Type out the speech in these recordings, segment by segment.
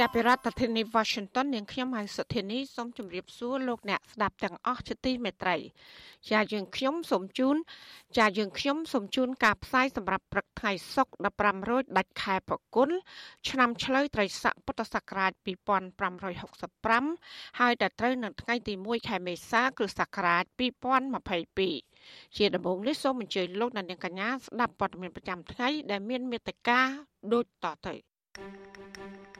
ចាប់ពីរដ្ឋធានី Washington នាងខ្ញុំហៅសុធានីសូមជម្រាបសួរលោកអ្នកស្ដាប់ទាំងអស់ជាទីមេត្រីចាយើងខ្ញុំសូមជូនចាយើងខ្ញុំសូមជូនការផ្សាយសម្រាប់ព្រឹកថ្ងៃសុក្រ15រោចដាច់ខែប្រគុណឆ្នាំឆ្លូវត្រីស័កពុទ្ធសករាជ2565ហើយដល់ត្រូវនៅថ្ងៃទី1ខែមេសាគ្រិស្តសករាជ2022ជាដំបូងនេះសូមអញ្ជើញលោកអ្នកនាងកញ្ញាស្ដាប់ព័ត៌មានប្រចាំថ្ងៃដែលមានមេត្តាដូចតទៅ thank you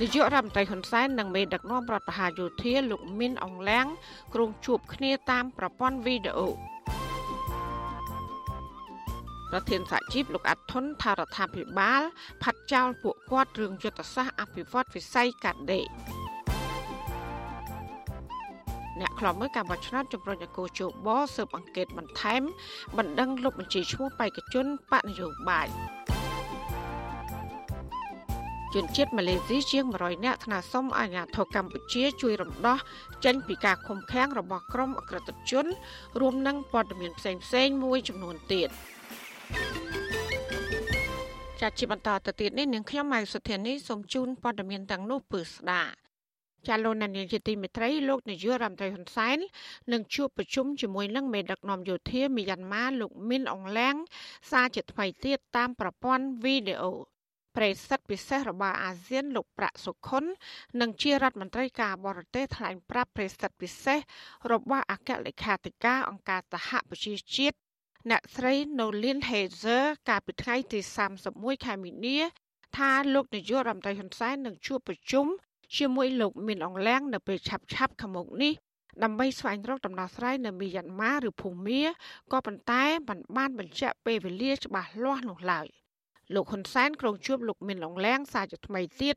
នាយករដ្ឋមន្ត្រីហ៊ុនសែននិងមេដឹកនាំរដ្ឋបហាយោធាលោកមីនអងឡាំងគ្រងជួបគ្នាតាមប្រព័ន្ធវីដេអូប្រធានសហជីពលោកអាត់ធុនថារដ្ឋាភិបាលផាត់ចោលពួកគាត់រឿងយុទ្ធសាស្ត្រអភិវឌ្ឍវិស័យកាត់ដេរអ្នកខ្លំមើលការបោះឆ្នោតជំរុញឲ្យកោជបស៊ើបអង្កេតបន្ថែមបណ្ដឹងលុបបញ្ជីឈ្មោះបេក្ខជនបកនយោបាយ ជនជាតិម៉ាឡេស៊ីជាង100នាក់ថ្នាក់សុំអាជ្ញាធរកម្ពុជាជួយរំដោះចេញពីការឃុំឃាំងរបស់ក្រុមអក្រិតជន រួមនឹងព័ត៌មានផ្សេងផ្សេងមួយចំនួនទៀតចាត់ជាបន្តទៅទៀតនេះនាងខ្ញុំម៉ៃសុធានីសូមជូនព័ត៌មានទាំងនោះពឺស្ដាចាលោកនាយកជាទីមេត្រីលោកនាយករដ្ឋមន្ត្រីហ៊ុនសែននឹងជួបប្រជុំជាមួយនឹងមេដឹកនាំយោធាមីយ៉ាន់ម៉ាលោកមីនអងឡាំងសារជាថ្មីទៀតតាមប្រព័ន្ធវីដេអូ ប្រេសិតពិសេសរបស់អាស៊ានលោកប្រាក់សុខុន និងជារដ្ឋមន្ត្រីការបរទេសថ្លែងប្រាប់ប្រេសិតពិសេសរបស់អគ្គលេខាធិការអង្គការសហប្រជាជាតិអ្នកស្រី Nolin Hazer កាលពីថ្ងៃទី31ខែមីនា ថាលោកនាយករដ្ឋមន្ត្រីហ៊ុនសែននឹងជួបប្រជុំជាមួយលោកមានអង្លាំងនៅពេលឆាប់ឆាប់ខាងមុខនេះដើម្បីស្វែងរកដំណោះស្រាយនៅមីយ៉ាន់ម៉ាឬភូមាក៏ប៉ុន្តែมันបានបញ្ជាក់ពេលវេលាច្បាស់លាស់នោះឡើយ។ លោកហ៊ុនសែនក្រុងជួបលោកមានឡុងឡាំងសារជាថ្មីទៀត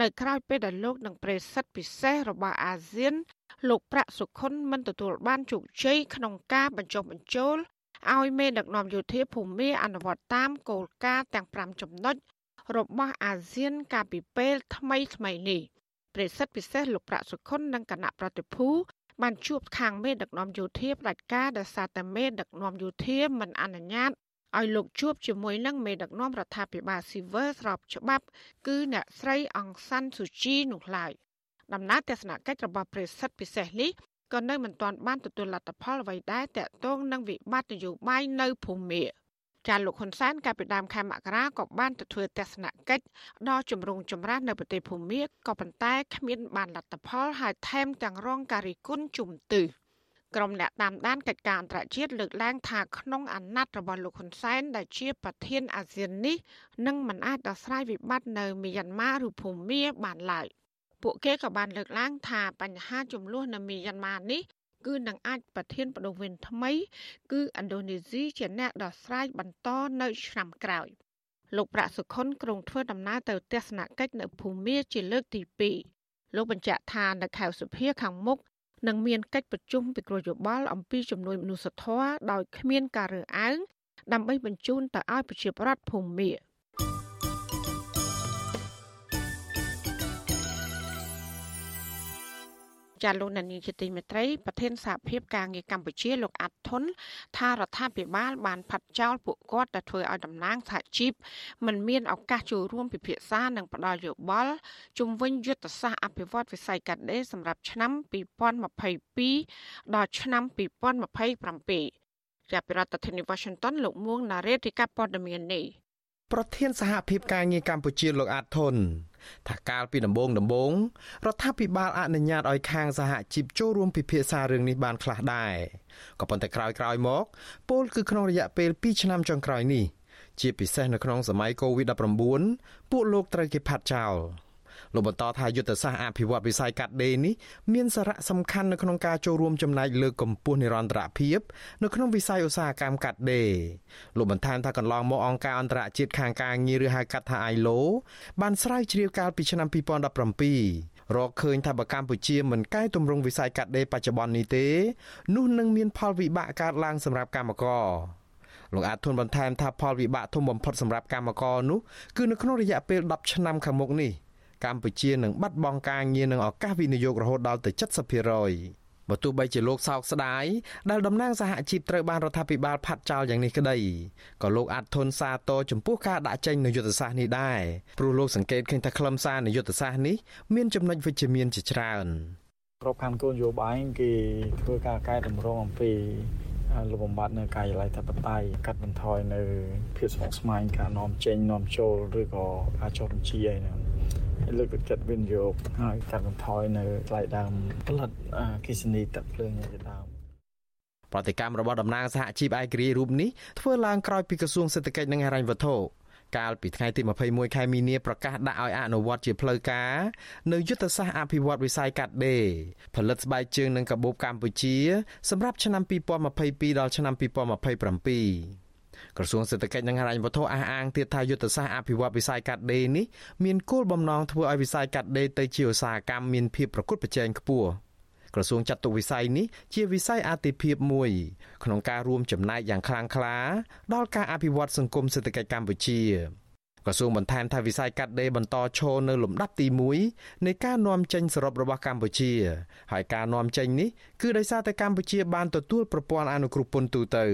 នៅក្រៅពេលដែលលោកនឹងប្រេសិតពិសេសរបស់អាស៊ាន លោកប្រាក់សុខុនមិនទទួលបានជោគជ័យក្នុងការបញ្ចុះបញ្ចូលឲ្យមេដឹកនាំយោធាភូមិអនុវត្តតាមគោលការណ៍ទាំង5ចំណុចរបស់អាស៊ានកាលពីពេលថ្មីថ្មីនេះប្រេសិតពិសេសលោកប្រាក់សុខុននិងគណៈប្រតិភូបានជួបខាងមេដឹកនាំយោធាផ្ដាច់ការដោយសារតែមេដឹកនាំយោធាមិនអនុញ្ញាត ឲ្យលោកជួបជាមួយនឹងមេដឹកនាំរដ្ឋាភិបាលស៊ីវើស្របច្បាប់ គឺអ្នកស្រីអង្សាន់ស៊ូជីនោះឡើយដំណើរទស្សនកិច្ចរបស់ប្រេសិតពិសេសនេះក៏នៅមិនទាន់បានទទួលលទ្ធផលអ្វីដែរតាក់ទងនឹងវិបត្តិនយោបាយនៅភូមាចាលោកហ៊ុនសែនកាលពីដើមខែមករាក៏បានទៅធ្វើទស្សនកិច្ចដល់ជំរងចម្រាស់នៅប្រទេសភូមាក៏ប៉ុន្តែគ្មានបានលទ្ធផលហើយថែមទាំងរងការរិះគន់ជុំទិស ក្រុមអ្នកតាមដានកិច្ចការអន្តរជាតិលើកឡើងថាក្នុងអាណត្តិរបស់លោកហ៊ុនសែនដែលជាប្រធានអាស៊ាននេះនឹងមិនអាចដោះស្រាយវិបត្តិនៅមីយ៉ាន់ម៉ាឬភូមាបានឡើយពួកគេក៏បានលើកឡើងថាបញ្ហាចំនួននៅមីយ៉ាន់ម៉ានេះគឺនឹងអាចប្រធានបដូវវេនថ្មី គឺឥណ្ឌូនេស៊ីជាអ្នកដោះស្រាយបន្តនៅឆ្នាំក្រោយលោកប្រាក់សុខុនក្រុងធ្វើដំណើរទៅទស្សនកិច្ចនៅភូមាជាលើកទី2លោកបញ្ជាក់ថានៅខែសុភាខាងមុខ និងមានកិច្ចប្រជុំពិគ្រោះយោបល់អំពីជំនួយមនុស្សធម៌ដោយគ្មានការរើសអើងដើម្បីបញ្ជូនទៅឲ្យប្រជាពលរដ្ឋភូមិមា ចាលោកនានីជាទីមេត្រីប្រធានសហភាពការងារកម្ពុជាលោកអាត់ធុនថារដ្ឋាភិបាលបានផាត់ចោលពួកគាត់ដែលធ្វើឲ្យតំណាងសហជីពមិនមានឱកាសចូលរួមពិភាក្សានិងផ្ដល់យោបល់ជំវិញយុទ្ធសាស្ត្រអភិវឌ្ឍវិស័យកាត់ដេរសម្រាប់ឆ្នាំ2022ដល់ឆ្នាំ2027ចាប់ពីរដ្ឋធានី Washington លោកមួងណារ៉េតរីកាព័ត៌មាននេះប្រធានសហភាពការងារកម្ពុជាលោកអាតធុន ថាកាលពីដំបូងដំបូងរដ្ឋាភិបាលអនុញ្ញាតឲ្យខាងសហជីពចូលរួមពិភាក្សារឿងនេះបានខ្លះដែរក៏ប៉ុន្តែក្រោយៗមកពលគឺក្នុងរយៈពេល2ឆ្នាំចុងក្រោយនេះជាពិសេសនៅក្នុងសម័យ COVID-19 ពួកលោកត្រូវគេផាត់ចោល លោកបន្តថាយុទ្ធសាស្ត្រអភិវឌ្ឍវិស័យកាត់ដេរនេះមានសារៈសំខាន់នៅក្នុងការចូលរួមចំណែកលើកកម្ពស់និរន្តរភាពនៅក្នុងវិស័យឧស្សាហកម្មកាត់ដេរលោកបន្ថែមថាកន្លងមកអង្គការអន្តរជាតិខាងការងារឬហៅកាត់ថា ILO បានស្រាវជ្រាវកាលពីឆ្នាំ2017រកឃើញថាបើកម្ពុជាមិនកែតម្រង់វិស័យកាត់ដេរបច្ចុប្បន្ននេះទេនោះនឹងមានផលវិបាកកើតឡើងសម្រាប់កម្មករលោកអាតធុនបន្ថែមថាផលវិបាកធំបំផុតសម្រាប់កម្មករនោះគឺនៅក្នុងរយៈពេល10ឆ្នាំខាងមុខនេះ កម្ពុជានឹងបាត់បង់ការងារនិងឱកាសវិនិយោគរហូតដល់ទៅ70%បើទោះបីជាលោកសោកស្ដាយដែលតំណាងសហជីពត្រូវបានរដ្ឋាភិបាលផាត់ចោលយ៉ាងនេះក្តីក៏លោកអាត់ធុនសាទរចំពោះការដាក់ចេញនូវយុទ្ធសាស្ត្រនេះដែរព្រោះលោកសង្កេតឃើញថាខ្លឹមសារនៃយុទ្ធសាស្ត្រនេះមានចំណុចវិជ្ជមានជាច្រើនក្របខ័ណ្ឌគោលនយោបាយគេធ្វើការកែតម្រង់អំពីលុបបំបត្តិនៅកាយឡៃធិបតេយ្យកាត់បន្ថយនៅភាពស្មុគស្មាញការនាំចេញនាំចូលឬក៏ការចុះបញ្ជីអីហ្នឹងហើយ លើកទឹកចិត្តវិនិយោគហើយកាត់បន្ថយនៅថ្លៃដើមផលិតអគិសនីទឹកភ្លើងជាដើមប្រតិកម្មរបស់តំណាងសហជីពឯករាជ្យរូបនេះធ្វើឡើងក្រោយពីក្រសួងសេដ្ឋកិច្ចនិងហិរញ្ញវត្ថុកាលពីថ្ងៃទី21ខែមីនាប្រកាសដាក់ឲ្យអនុវត្តជាផ្លូវការនៅយុទ្ធសាស្ត្រអភិវឌ្ឍវិស័យកាត់ដេរផលិតស្បែកជើងនិងកាបូបកម្ពុជា សម្រាប់ឆ្នាំ2022ដល់ឆ្នាំ2027 ក្រសួងសេដ្ឋកិច្ចនិងហិរញ្ញវត្ថុអះអាងទៀតថាយុទ្ធសាស្ត្រអភិវឌ្ឍវិស័យកាត់ដេរនេះមានគោលបំណងធ្វើឲ្យវិស័យកាត់ដេរទៅជាឧស្សាហកម្មមានភាពប្រកួតប្រជែងខ្ពស់ក្រសួងចាត់ទុកវិស័យនេះជាវិស័យអាទិភាពមួយក្នុងការរួមចំណែកយ៉ាងខ្លាំងក្លាដល់ការអភិវឌ្ឍសង្គមសេដ្ឋកិច្ចកម្ពុជាក្រសួងបន្ថែមថាវិស័យកាត់ដេរបន្តឈរនៅលំដាប់ទី1នៃការនាំចេញសរុបរបស់កម្ពុជា ហើយការនាំចេញនេះគឺដោយសារតែកម្ពុជាបានទទួលប្រព័ន្ធអនុគ្រោះពន្ធទូទៅ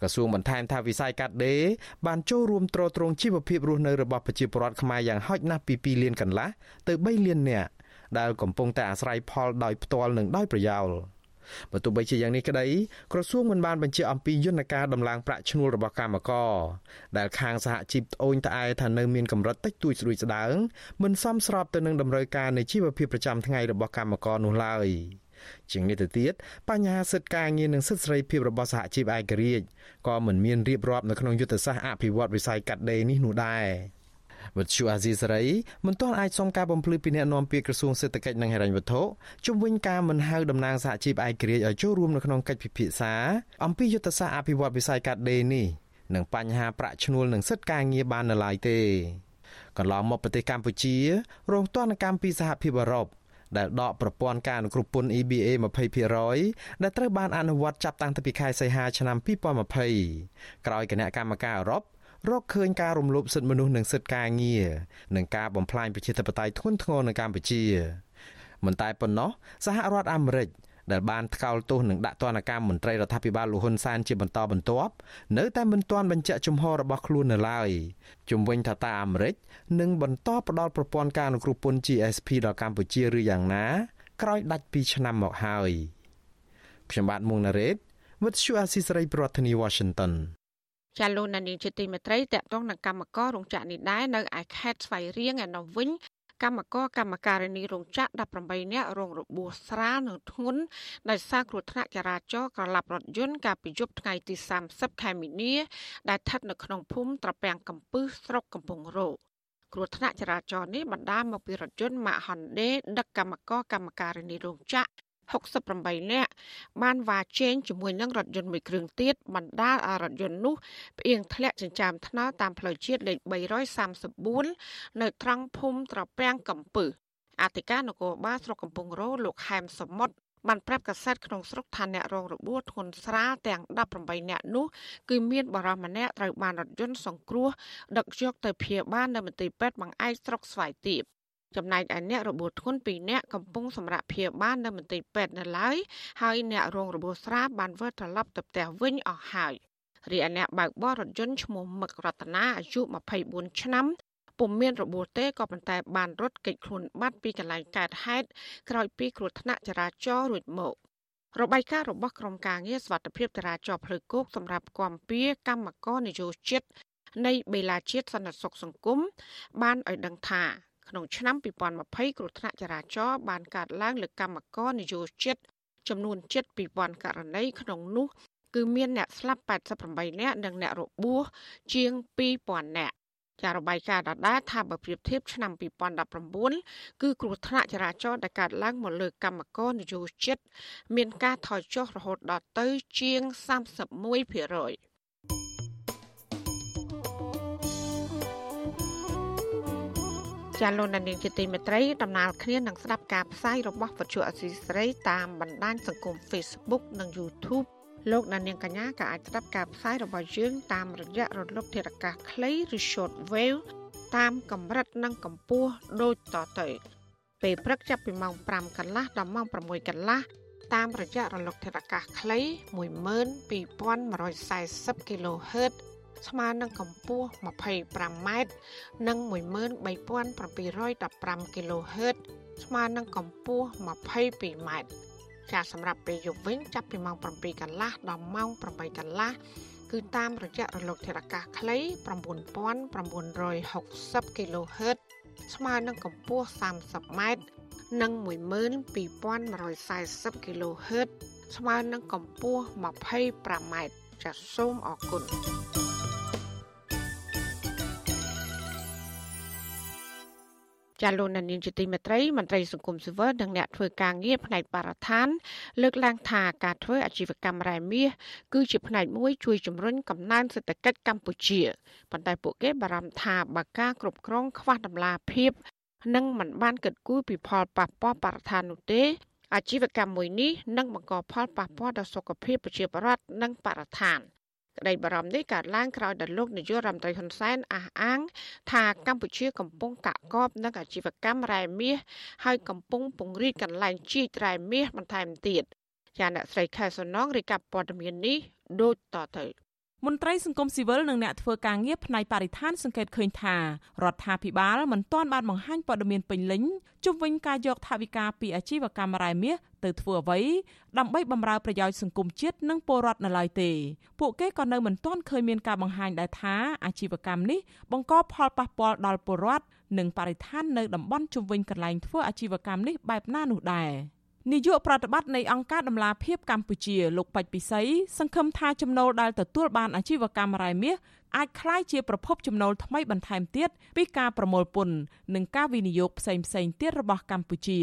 ក្រសួងបន្ថែមថាវិស័យកាត់ដេរបានចូលរួមទ្រទ្រង់ជីវភាពរស់នៅរបស់ប្រជាពលរដ្ឋខ្មែរយ៉ាងហោចណាស់ពី2លានកន្លះទៅ3លាននាក់ដែលកំពុងតែអាស្រ័យផលដោយផ្ទាល់និងដោយប្រយោលបើទោះបីជាយ៉ាងនេះក្តីក្រសួងមិនបានបញ្ជាក់អំពីយន្តការដំឡើងប្រាក់ឈ្នួលរបស់កម្មករដែលខាងសហជីពត្អូញត្អែថានៅមានកម្រិតតិចតួចស្រួយស្ដាងមិនសមស្របទៅនឹងតម្រូវការនៃជីវភាពប្រចាំថ្ងៃរបស់កម្មករនោះឡើយ ជាងនេះទៅទៀតបញ្ហាសិទ្ធិការងារនិងសិទ្ធិសេរីភាពរបស់សហជីពឯករាជ្យក៏មិនមានរៀបរាប់នៅក្នុងយុទ្ធសាស្ត្រអភិវឌ្ឍវិស័យកាត់ដេរនេះនោះដែរវិទ្យុអាស៊ីសេរីមិនទាន់អាចសុំការបំភ្លឺពីអ្នកនាំពាក្យក្រសួងសេដ្ឋកិច្ចនិងហិរញ្ញវត្ថុជំវិញការមិនហៅតំណាងសហជីពឯករាជ្យឲ្យចូលរួមនៅក្នុងកិច្ចពិភាក្សាអំពីយុទ្ធសាស្ត្រអភិវឌ្ឍវិស័យកាត់ដេរនេះនិងបញ្ហាប្រាក់ឈ្នួលនិងសិទ្ធិការងារបាននៅឡើយទេកន្លងមកប្រទេសកម្ពុជារងទណ្ឌកម្មពីសហភាពអឺរ៉ុប ដែលដកប្រព័ន្ធការអនុគ្រោះពន្ធ EBA 20%ដែលត្រូវបានអនុវត្តចាប់តាំងពីខែសីហាឆ្នាំ2020ក្រោយគណៈកម្មការអឺរ៉ុបរកឃើញការរំលោភសិទ្ធិមនុស្សនិងសិទ្ធិការងារនិងការបំផ្លាញប្រជាធិបតេយ្យធ្ងន់ធ្ងរនៅកម្ពុជាមិនតែប៉ុណ្ណោះសហរដ្ឋអាមេរិក ដែលបានថ្កោលទោសនិងដាក់ទណ្ឌកម្មមន្ត្រីរដ្ឋាភិបាលលហ៊ុនសែនជាបន្តបន្ទាប់នៅតែមិនទាន់បញ្ជាក់ជំហររបស់ខ្លួននៅឡើយជំវិញថាតើអាមេរិកនឹងបន្តផ្ដល់ប្រព័ន្ធការអនុគ្រោះពន្ធ GSP ដល់កម្ពុជាឬយ៉ាងណា ក្រោយដាច់ពីឆ្នាំមកហើយខ្ញុំបាទមុងណារ៉េត With Shu Asisari ប្រធានាធិបតី Washington ចាលោកនានីជាទីមេត្រីតកតងនឹងកម្មកររោងចក្រនេះដែរនៅឯខេត្តស្វាយរៀងឯនោះវិញ កម្មករកម្មការិនីរោងចក្រ18នាក់រងរបួសស្រាលនិងធ្ងន់ដោយសារគ្រោះថ្នាក់ចរាចរណ៍ក្រឡាប់រថយន្តកាលពីយប់ថ្ងៃទី30ខែមីនាដែលស្ថិតនៅក្នុងភូមិត្រពាំងកំពឹសស្រុកកំពង់រោគ្រោះថ្នាក់ចរាចរណ៍នេះបណ្ដាលមកពីរថយន្តម៉ាក Hyundai ដឹកកម្មករកម្មការិនីរោងចក្រ 68នាក់បានវ៉ាជែងជាមួយនឹងរថយន្តមួយគ្រឿងទៀតបណ្ដាលឲ្យរថយន្តនោះផ្អៀងធ្លាក់ចិញ្ចើមថ្នល់តាមផ្លូវជាតិលេខ334នៅត្រង់ភូមិត្រពាំងកំពឹសអធិការនគរបាលស្រុកកំពង់រោលោកហែមសមុទ្របានប្រាប់កាសែតក្នុងស្រុកថាអ្នករងរបួសធ្ងន់ស្រាលទាំង18នាក់នោះគឺមានបរិសម្នាក់ត្រូវបានរថយន្តសង្គ្រោះដឹកយកទៅព្យាបាលនៅមន្ទីរពេទ្យបង្អែកស្រុកស្វាយទាប ចំណែកឯអ្នករបួសធ្ងន់2នាក់កំពុងសម្រាប់ព្យាបាលនៅមន្ទីរពេទ្យនៅឡើយហើយអ្នករងរបួសស្រាលបានវិលត្រឡប់ទៅផ្ទះវិញអស់ហើយរីឯអ្នកបើកបររថយន្តឈ្មោះមឹករតនាអាយុ24ឆ្នាំពុំមានរបួសទេក៏ប៉ុន្តែបានរត់គេចខ្លួនបាត់ពីកន្លែងកើតហេតុក្រោយពីគ្រោះថ្នាក់ចរាចរណ៍រួចមករបាយការណ៍របស់ក្រុមការងារសវត្ថិភាពចរាចរណ៍ផ្លូវគោកសម្រាប់គាំពៀកម្មករនយោជិតនៃបេឡាជាតិសន្តិសុខសង្គមបានឲ្យដឹងថា ក្នុងឆ្នាំ2020គ្រោះថ្នាក់ចរាចរណ៍បានកើតឡើងលើកម្មករនយោជិតចំនួនជិត2000ករណីក្នុងនោះគឺមានអ្នកស្លាប់88នាក់និងអ្នករបួសជាង2000នាក់ចារបាយការណ៍ដដែលថាបើប្រៀបធៀបឆ្នាំ2019គឺគ្រោះថ្នាក់ចរាចរណ៍ដែលកើតឡើងមកលើកម្មករនយោជិត មានការថយចុះរហូតដល់ទៅជាង31% ចាលោកនាងជាទីមេត្រីដំណើរគ្នានឹងស្ដាប់ការផ្សាយរបស់វិទ្យុអសីស្រីតាមបណ្ដាញសង្គម Facebook និង YouTube លោកនាងកញ្ញាក៏អាចស្ដាប់ការផ្សាយរបស់យើងតាមរយៈរលកធារកាសខ្លីឬ short wave តាមកម្រិតនិងកម្ពស់ដូចតទៅពេលព្រឹកចាប់ពីម៉ោង5កន្លះដល់ម៉ោង6កន្លះតាមរយៈរលកធារកាសខ្លី12140 kHz ស្មើនឹងកម្ពស់ 25m និង13715 kHz ស្មើនឹងកម្ពស់ 22m ចាសម្រាប់ពេលយប់វិញចាប់ពីម៉ោង7កន្លះដល់ម៉ោង8កន្លះគឺតាមរយៈរលកធារកាសខ្លី9960 kHz ស្មើនឹងកម្ពស់ 30m និង12140 kHz ស្មើនឹងកម្ពស់ 25m ចាសសូមអរគុណ ចាលោកនានីជាទីមេត្រីមន្ត្រីសង្គមស៊ីវិលនិងអ្នកធ្វើការងារផ្នែកបរិស្ថាន លើកឡើងថាការធ្វើអាជីវកម្មរ៉ែមាសគឺជាផ្នែកមួយជួយជំរុញកំណើនសេដ្ឋកិច្ចកម្ពុជាប៉ុន្តែពួកគេបារម្ភថាបើការគ្រប់គ្រងខ្វះតម្លាភាពនិងមិនបានគិតគូរពីផលប៉ះពាល់បរិស្ថាននោះទេអាជីវកម្មមួយនេះនឹងបង្កផលប៉ះពាល់ដល់សុខភាពប្រជាពលរដ្ឋនិងបរិស្ថាន។ ក្តីបារម្ភនេះកើតឡើងក្រោយដែលលោកនាយករដ្ឋមន្ត្រីហ៊ុនសែនអះអាង ថាកម្ពុជាកំពុងកាក់កបនឹងអាជីវកម្មរ៉ែមាសហើយកំពុងពង្រីកកន្លែងជីករ៉ែមាសបន្ថែមទៀតចាអ្នកស្រីខែសំណងរាយការណ៍ព័ត៌មាននេះដូចតទៅ មន្ត្រីសង្គមស៊ីវិលនិងអ្នកធ្វើការងារផ្នែកបរិស្ថានសង្កេតឃើញថារដ្ឋាភិបាលមិនទាន់បានបង្ហាញព័ត៌មានពេញលេញជុំវិញការយកថវិកាពីអាជីវកម្មរ៉ែមាសទៅធ្វើអ្វីដើម្បីបម្រើប្រយោជន៍សង្គមជាតិនិងពលរដ្ឋនៅឡើយទេពួកគេក៏នៅមិនទាន់ឃើញមានការបង្ហាញដែរថាអាជីវកម្មនេះបង្កផលប៉ះពាល់ដល់ពលរដ្ឋនិងបរិស្ថាននៅតំបន់ជុំវិញកន្លែងធ្វើអាជីវកម្មនេះបែបណានោះដែរ។ នាយកប្រតិបត្តិនៃអង្គការដំឡាភិបកម្ពុជាលោកប៉ិចពិសីសង្ឃឹមថាចំណូលដែលទទួលបានអាជីវកម្មរ៉ែមាសអាចក្លាយជាប្រភពចំណូលថ្មីបន្ថែមទៀតពីការប្រមូលពន្ធនិងការវិនិយោគផ្សេងផ្សេងទៀតរបស់កម្ពុជា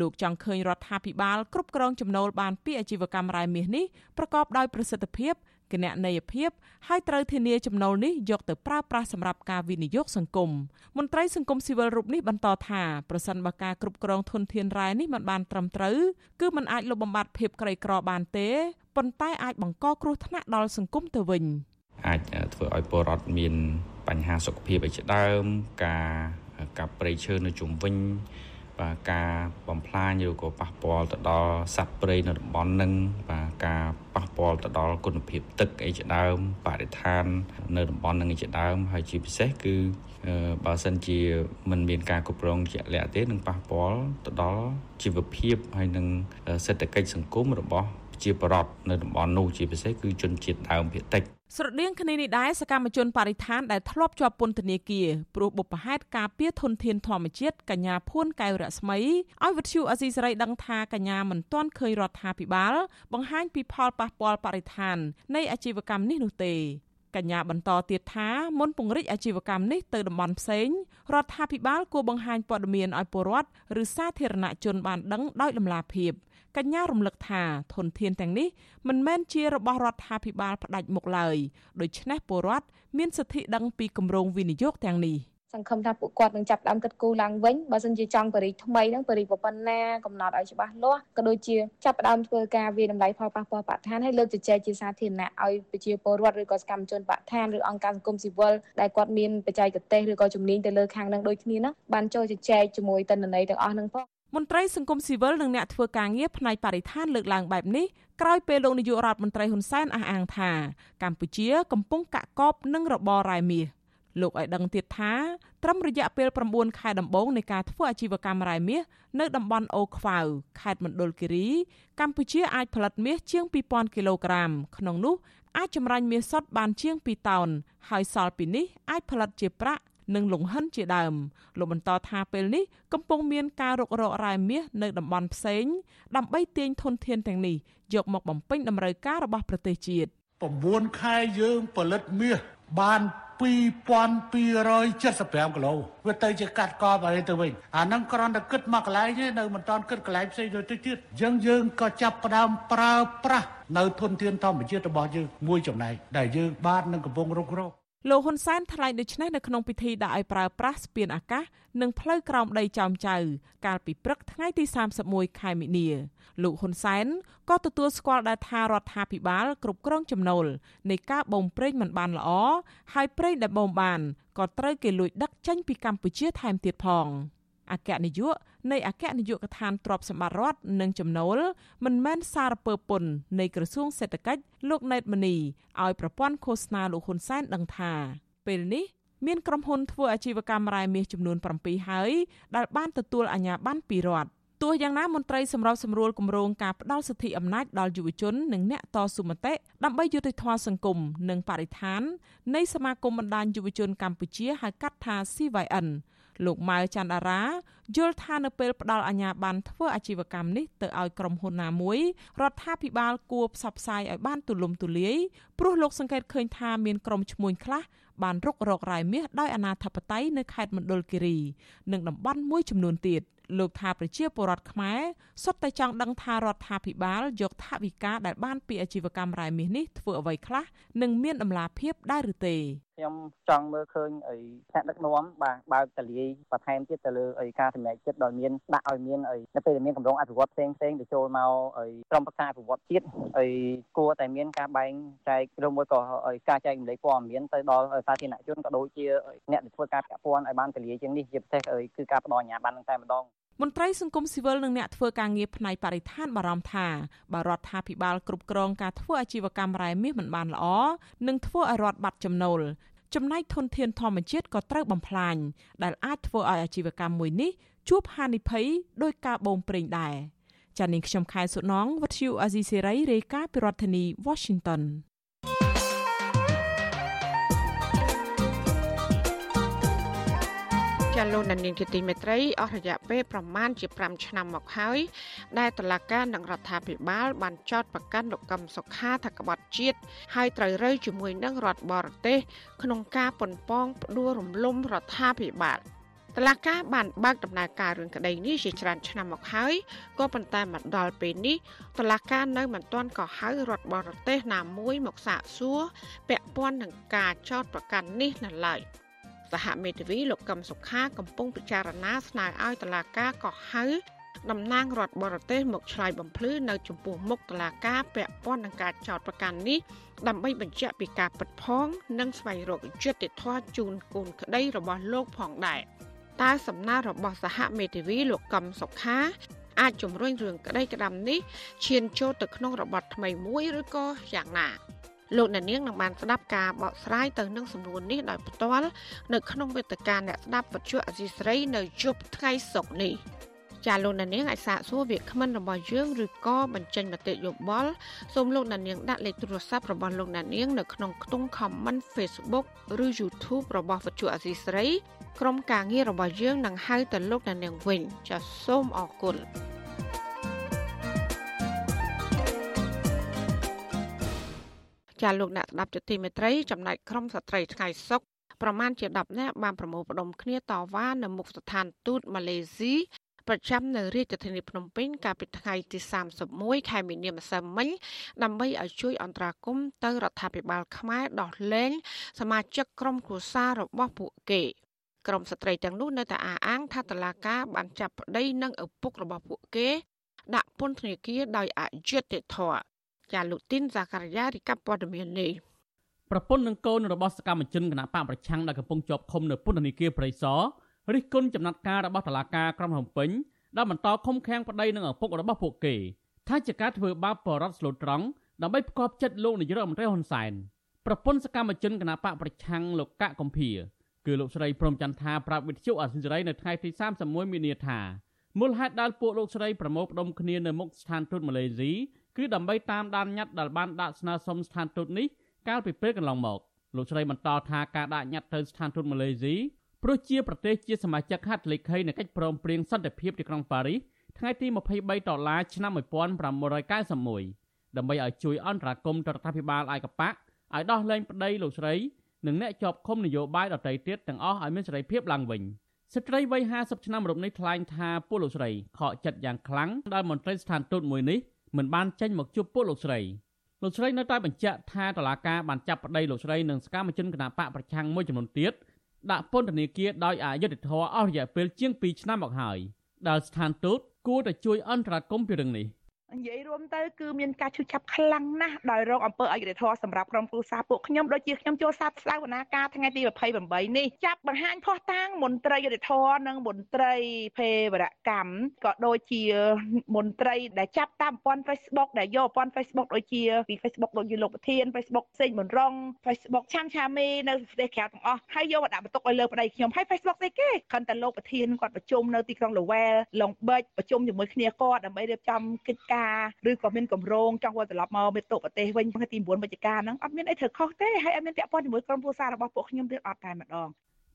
លោកចង់ឃើញរដ្ឋាភិបាលគ្រប់គ្រងចំណូលបានពីអាជីវកម្មរ៉ែមាសនេះប្រកបដោយប្រសិទ្ធភាព គណនេយ្យភាពហើយត្រូវធានាចំណូលនេះយកទៅប្រើប្រាស់សម្រាប់ការវិនិយោគសង្គមមន្ត្រីសង្គមស៊ីវិលរូបនេះបន្តថាប្រសិនបើការគ្រប់គ្រងធនធានរ៉ែនេះមិនបានត្រឹមត្រូវគឺมันអាចលុបបំបាត់ភាពក្រីក្របានទេប៉ុន្តែអាចបង្កគ្រោះថ្នាក់ដល់សង្គមទៅវិញអាចធ្វើឲ្យពលរដ្ឋមានបញ្ហាសុខភាពឯជាដើម ការកាប់ព្រៃឈើនៅជុំវិញ បាទការបំផ្លាញឬក៏ប៉ះពាល់ទៅដល់សត្វព្រៃនៅតំបន់នឹងបាទការប៉ះពាល់ទៅដល់គុណភាពទឹកអីជាដើមបរិស្ថាន នៅតំបន់នឹងអីជាដើម ហើយជាពិសេសគឺបើសិនជាមិនមានការគ្រប់គ្រងជាក់លាក់ទេនឹងប៉ះពាល់ទៅដល់ជីវភាពហើយនឹងសេដ្ឋកិច្ចសង្គមរបស់ ជាបរតនៅតំបន់នោះជាពិសេសគឺជនជាតិដើមភាគតិចស្រដៀងគ្នានេះដែរសកម្មជនបរិស្ថានដែលធ្លាប់ជាប់ពន្ធនាគារព្រោះបុព្វហេតុការពារធនធានធម្មជាតិកញ្ញាភួនកែវរស្មីឲ្យវិទ្យុអសីសេរីដឹងថាកញ្ញាមិនទាន់ឃើញរដ្ឋាភិបាល បង្ហាញពីផលប៉ះពាល់បរិស្ថាននៃអាជីវកម្មនេះនោះទេកញ្ញាបន្តទៀតថាមុនពង្រីកអាជីវកម្មនេះទៅតំបន់ផ្សេងរដ្ឋាភិបាលគួរបង្ហាញព័ត៌មានឲ្យពលរដ្ឋឬសាធារណជនបានដឹងដោយដំណាភៀប កញ្ញារំលឹកថាធនធានទាំងនេះមិនមែនជារបស់រដ្ឋាភិបាលផ្ដាច់មុខឡើយដូច្នេះពលរដ្ឋមានសិទ្ធិដឹងពីគម្រោងវិនិយោគទាំងនេះសង្ឃឹមថាពួកគាត់នឹងចាប់ផ្ដើមគិតគូរឡើងវិញបើសិនជាចង់បរិយថ្មីហ្នឹងបរិយប៉ុណ្ណាកំណត់ឲ្យច្បាស់លាស់ក៏ដូចជាចាប់ផ្ដើមធ្វើការវិតម្លៃផលប៉ះពាល់បរិស្ថានហើយលើកជជែកជាសាធារណៈឲ្យប្រជាពលរដ្ឋឬក៏សកម្មជនបរិស្ថានឬអង្គការសង្គមស៊ីវិលដែលគាត់មានបច្ចេកទេសឬក៏ជំនាញទៅលើខាងហ្នឹងដូចគ្នាណាបានចូលជជែកជាមួយតនន័យទាំងអស់ហ្នឹងផង មន្ត្រីសង្គមស៊ីវិលនិងអ្នកធ្វើការងារផ្នែកបរិស្ថានលើកឡើងបែបនេះក្រោយពេលលោកនាយករដ្ឋមន្ត្រីហ៊ុនសែនអះអាងថា កម្ពុជាកំពុងកាក់កបនឹងរបររ៉ែមាសលោកឲ្យដឹងទៀតថាត្រឹមរយៈពេល9ខែដំបូងនៃការធ្វើអាជីវកម្មរ៉ែមាសនៅតំបន់អូខ្វៅខេត្តមណ្ឌលគិរី កម្ពុជាអាចផលិតមាសជាង2000គីឡូក្រាមក្នុងនោះអាចចម្រាញ់មាសសុទ្ធបានជាង2តោនហើយសល់ពីនេះអាចផលិតជាប្រាក់ និងលង្ហិនជាដើមលោកបន្តថាពេលនេះកំពុងមានការរុករករ៉ែមាសនៅតំបន់ផ្សេង ដើម្បីទាញធនធានទាំងនេះយកមកបំពេញតម្រូវការរបស់ប្រទេសជាតិ9ខែយើងផលិតមាសបាន2275គីឡូវាទៅជាកាត់កបអីទៅវិញអាហ្នឹងគ្រាន់តែគិតមកកន្លែងទេនៅមិនតាន់គិតកន្លែងផ្សេងទៅទៀតទៀតអញ្ចឹងយើងក៏ចាប់ផ្ដើមប្រើប្រាស់នៅធនធានធម្មជាតិរបស់យើងមួយចំណែកដែលយើងបាននឹងកំពុងរុករក លោកហ៊ុនសែនថ្លែងដូចនេះនៅក្នុងពិធីដាក់ឲ្យប្រើប្រាស់ស្ពានអាកាសនិងផ្លូវក្រោមដីចោមចៅ កាលពីព្រឹកថ្ងៃទី31ខែមិនិនាលោកហ៊ុនសែនក៏ទទួលស្គាល់ដែរថារដ្ឋាភិបាលគ្រប់គ្រងចំណូលនៃការបូមប្រេងមិនបានល្អហើយប្រេងដែលបូមបានក៏ត្រូវគេលួចដឹកចេញពីកម្ពុជាថែមទៀតផង អគ្គនាយកនៃអគ្គនាយកដ្ឋានទ្រព្យសម្បត្តិរដ្ឋនិងចំណូលមិនមែនសារពើពន្ធនៃក្រសួងសេដ្ឋកិច្ចលោកណេតមនីឲ្យប្រព័ន្ធឃោសនាលោកហ៊ុនសែនដឹងថាពេលនេះមានក្រុមហ៊ុនធ្វើអាជីវកម្មរ៉ែមាសចំនួន7ហើយដែលបានទទួលអាជ្ញាប័ណ្ណពីរដ្ឋទោះយ៉ាងណាមន្ត្រីសម្របសម្រួលគម្រោងការផ្ដាល់សិទ្ធិអំណាចដល់យុវជននិងអ្នកតស៊ូមតិដើម្បីយុត្តិធម៌សង្គមនិងបរិស្ថាននៃសមាគមបណ្ដាញយុវជនកម្ពុជាហៅកាត់ថា CYN លោកម៉ៅច័ន្ទអារាយល់ថានៅពេលផ្ដល់អាជ្ញាប័ណ្ណធ្វើអាជីវកម្មនេះទៅឲ្យក្រុមហ៊ុនណាមួយរដ្ឋាភិបាលគួរផ្សព្វផ្សាយឲ្យបានទូលំទូលាយព្រោះលោកសង្កេតឃើញថាមានក្រុមឈ្មួញខ្លះបានរុករករ៉ែមាសដោយអាណាធិបតេយ្យនៅខេត្តមណ្ឌលគិរី និងតំបន់មួយចំនួនទៀតលោកថាប្រជាពលរដ្ឋខ្មែរសុទ្ធតែចង់ដឹងថារដ្ឋាភិបាលយកថវិកាដែលបានពីអាជីវកម្មរ៉ែមាសនេះធ្វើអ្វីខ្លះនិងមានដំណាភាពដែរឬទេខ្ញុំចង់មើលឃើញអីថ្នាក់ដឹកនាំបាទបើកតលាយបន្ថែមទៀតទៅលើអីការសម្រេចចិត្តដោយមានដាក់ឲ្យមានអីនៅពេលដែលមានកម្រងអភិវឌ្ឍផ្សេងផ្សេងទៅចូលមកអីក្រុមប្រឹក្សាអភិវឌ្ឍជាតិអីគួរតែមានការបែងចែកឬមួយក៏ការចែករំលែកព័ត៌មានទៅដល់សាធារណជនក៏ដូចជាអ្នកដែលធ្វើការពាក់ព័ន្ធឲ្យបានតលាយជាងនេះជាពិសេសគឺការផ្ដល់អាជ្ញាប័ណ្ណតែម្ដង មន្ត្រីសង្គមស៊ីវិលនិងអ្នកធ្វើការងារផ្នែកបរិស្ថានបារម្ភថាបើរដ្ឋាភិបាលគ្រប់គ្រងការធ្វើអាជីវកម្មរ៉ែមាសមិនបានល្អនឹងធ្វើឲ្យរដ្ឋបាត់ចំណូលចំណែកធនធានធម្មជាតិក៏ត្រូវបំផ្លាញដែលអាចធ្វើឲ្យអាជីវកម្មមួយនេះជួបហានិភ័យដោយការបូមប្រេងដែរចា៎នាងខ្ញុំខែសុណងវັດឈូអាស៊ីសេរីរាយការណ៍ពីរដ្ឋធានី Washington ចាលោកនាងជាទីមេត្រីអស់រយៈពេលប្រមាណជា5ឆ្នាំមកហើយដែលតឡាការនិងរដ្ឋាភិបាល បានចោទប្រកាន់លោកកឹមសុខាថាក្បត់ជាតិហើយត្រូវរើជាមួយនឹងរដ្ឋបរទេស ក្នុងការប៉ុនប៉ងផ្ដួលរំលំរដ្ឋាភិបាលតឡាការបានបើកដំណើរការរឿងក្តីនេះជាច្រើនឆ្នាំមកហើយក៏ប៉ុន្តែមកដល់ពេលនេះតឡាការនៅមិនទាន់ក៏ហៅរដ្ឋបរទេសណាមួយមកសាកសួរពាក់ព័ន្ធនឹងការចោទប្រកាន់នេះនៅឡើយ។ សហមេធាវីលោកកឹមសុខាកំពុងពិចារណាស្នើឲ្យតុលាការកោះហៅតំណាងរដ្ឋបរទេសមកឆ្លើយបំភ្លឺនៅចំពោះមុខតុលាការពាក់ព័ន្ធនឹងការចោទប្រកាន់នេះដើម្បីបញ្ជាក់ពីការពិតផង និងស្វែងរកយុត្តិធម៌ជូនកូនក្តីរបស់លោកផងដែរតើសំណើរបស់សហមេធាវីលោកកឹមសុខាអាចជំរុញរឿងក្តីក្តាំនេះឈានចូលទៅក្នុងរបបថ្មីមួយឬក៏យ៉ាងណា លោកអ្នកនាងនឹងបានស្ដាប់ការបកស្រាយទៅនឹងសំណួរនេះដោយផ្ទាល់នៅក្នុងវេទិកាអ្នកស្ដាប់វិទ្យុអសីស្រីនៅយប់ថ្ងៃសុក្រនេះចាលោកអ្នកនាងអាចសាកសួរវាគ្មិនរបស់យើងឬក៏បញ្ចេញមតិយោបល់សូមលោកអ្នកនាងដាក់លេខទូរស័ព្ទរបស់លោកអ្នកនាងនៅក្នុងខ្ទង់ comment Facebook ឬ YouTube របស់វិទ្យុអសីស្រីក្រុមការងាររបស់យើងនឹងហៅទៅលោកអ្នកនាងវិញចាសូមអរគុណ ចាលោកអ្នកស្ដាប់ជាទីមេត្រីចំណែកក្រុមស្ត្រីថ្ងៃសុកប្រមាណជា10នាក់បានប្រមូលផ្ដុំគ្នាតវ៉ានៅមុខស្ថានទូតម៉ាឡេស៊ីប្រចាំនៅរាជធានីភ្នំពេញកាលពីថ្ងៃទី31ខែមីនាម្សិលមិញដើម្បីឲ្យជួយអន្តរាគមន៍ទៅរដ្ឋាភិបាលខ្មែរដោះលែងសមាជិកក្រុមគ្រួសាររបស់ពួកគេក្រុមស្ត្រីទាំងនោះនៅតែអះអាងថាតឡាកាបានចាប់ប្តីនិងឪពុករបស់ពួកគេដាក់ពន្ធនាគារដោយអយុត្តិធម៌ ចាលោកទីនសាការីយ៉ារីកាព័ត៌មាននេះប្រពន្ធនិងកូនរបស់សកម្មជនគណៈបកប្រឆាំងដែលកំពុងជាប់ឃុំនៅពន្ធនាគារព្រៃសររិះគន់ចំណាត់ការរបស់តុលាការក្រុងភ្នំពេញដែលបន្តឃុំឃាំងប្តីនិងឪពុករបស់ពួកគេថាជាការធ្វើបាបបរដ្ឋស្លូតត្រង់ដើម្បីផ្គប់ចិត្តលោកនាយករដ្ឋមន្ត្រីហ៊ុនសែនប្រពន្ធសកម្មជនគណៈបកប្រឆាំងលោកកកកំភៀគឺលោកស្រីព្រំចន្ទថាប្រាប់វិទ្យុអសិរ័យនៅថ្ងៃទី31មីនាថាមូលហេតុដែលពួកលោកស្រីប្រមូលផ្ដុំគ្នានៅមុខស្ថានទូតម៉ាឡេស៊ី គឺដើម្បីតាមដានញត្តិដែលបានដាក់ស្នើសុំស្ថានទូតនេះកាលពីពេលកន្លងមកលោកស្រីបន្តថាការដាក់ញត្តិទៅស្ថានទូតម៉ាឡេស៊ីព្រោះជាប្រទេសជាសមាជិកហត្ថលេខីនៃកិច្ចព្រមព្រៀងសន្តិភាពទីក្រុងប៉ារីសថ្ងៃទី23ដុល្លារឆ្នាំ1991ដើម្បីឲ្យជួយអន្តរាគមន៍ទៅរដ្ឋាភិបាលឯកបកឲ្យដោះលែងប្តីលោកស្រីនិងអ្នកជាប់ឃុំនយោបាយដទៃទៀតទាំងអស់ឲ្យមានសេរីភាពឡើងវិញស្ត្រីវ័យ50ឆ្នាំរូបនេះថ្លែងថាពួកលោកស្រីខកចិត្តយ៉ាងខ្លាំងដែលមន្ត្រីស្ថានទូតមួយនេះ មិនបានចេញមកជួបពួកលោកស្រីលោកស្រីនៅតែបញ្ជាក់ថាតឡាកាបានចាប់ប្តីលោកស្រីនិងសកម្មជនគណបកប្រឆាំងមួយចំនួនទៀតដាក់ពន្ធនាគារដោយអយុត្តិធម៌អស់រយៈពេលជាង2ឆ្នាំមកហើយដែលស្ថានទូតគួរតែជួយអន្តរាគមន៍ពីរឿងនេះ។ និយាយរួមទៅគឺមានការឈឺចាប់ខ្លាំងណាស់ដោយរងអំពើអយុត្តិធម៌សម្រាប់ក្រុមគ្រួសារពួកខ្ញុំដូចជាខ្ញុំចូលសាស្ត្រវនាការថ្ងៃទី28នេះចាប់បង្ហាញផុសតាងមន្ត្រីយុត្តិធម៌និងមន្ត្រីភេរវកម្មក៏ដូចជាមន្ត្រីដែលចាប់តាមប្រព័ន្ធ Facebook ដែលយកប្រព័ន្ធ Facebook ដូចជាពី Facebook ដូចជាលោកប្រធាន Facebook សេងមុនរង Facebook ឆាំឆាមេនៅប្រទេសក្រៅទាំងអស់ហើយយកមកដាក់បន្ទុកឲ្យលើប្តីខ្ញុំហើយ Facebook ស្អីគេគ្រាន់តែលោកប្រធានគាត់ប្រជុំនៅទីក្រុង Lowell ឡុងបិចប្រជុំជាមួយគ្នាគាត់ដើម្បីរៀបចំកិច្ចការឬក៏មានកម្រងចង់វិលត្រឡប់មកមេតុប្រទេសវិញថ្ងៃទី9វិច្ឆិកាហ្នឹងអត់មានអីត្រូវខុសទេហើយអត់មានពាក់ព័ន្ធជាមួយក្រុមគ្រួសាររបស់ពួកខ្ញុំទេអត់តែម្ដង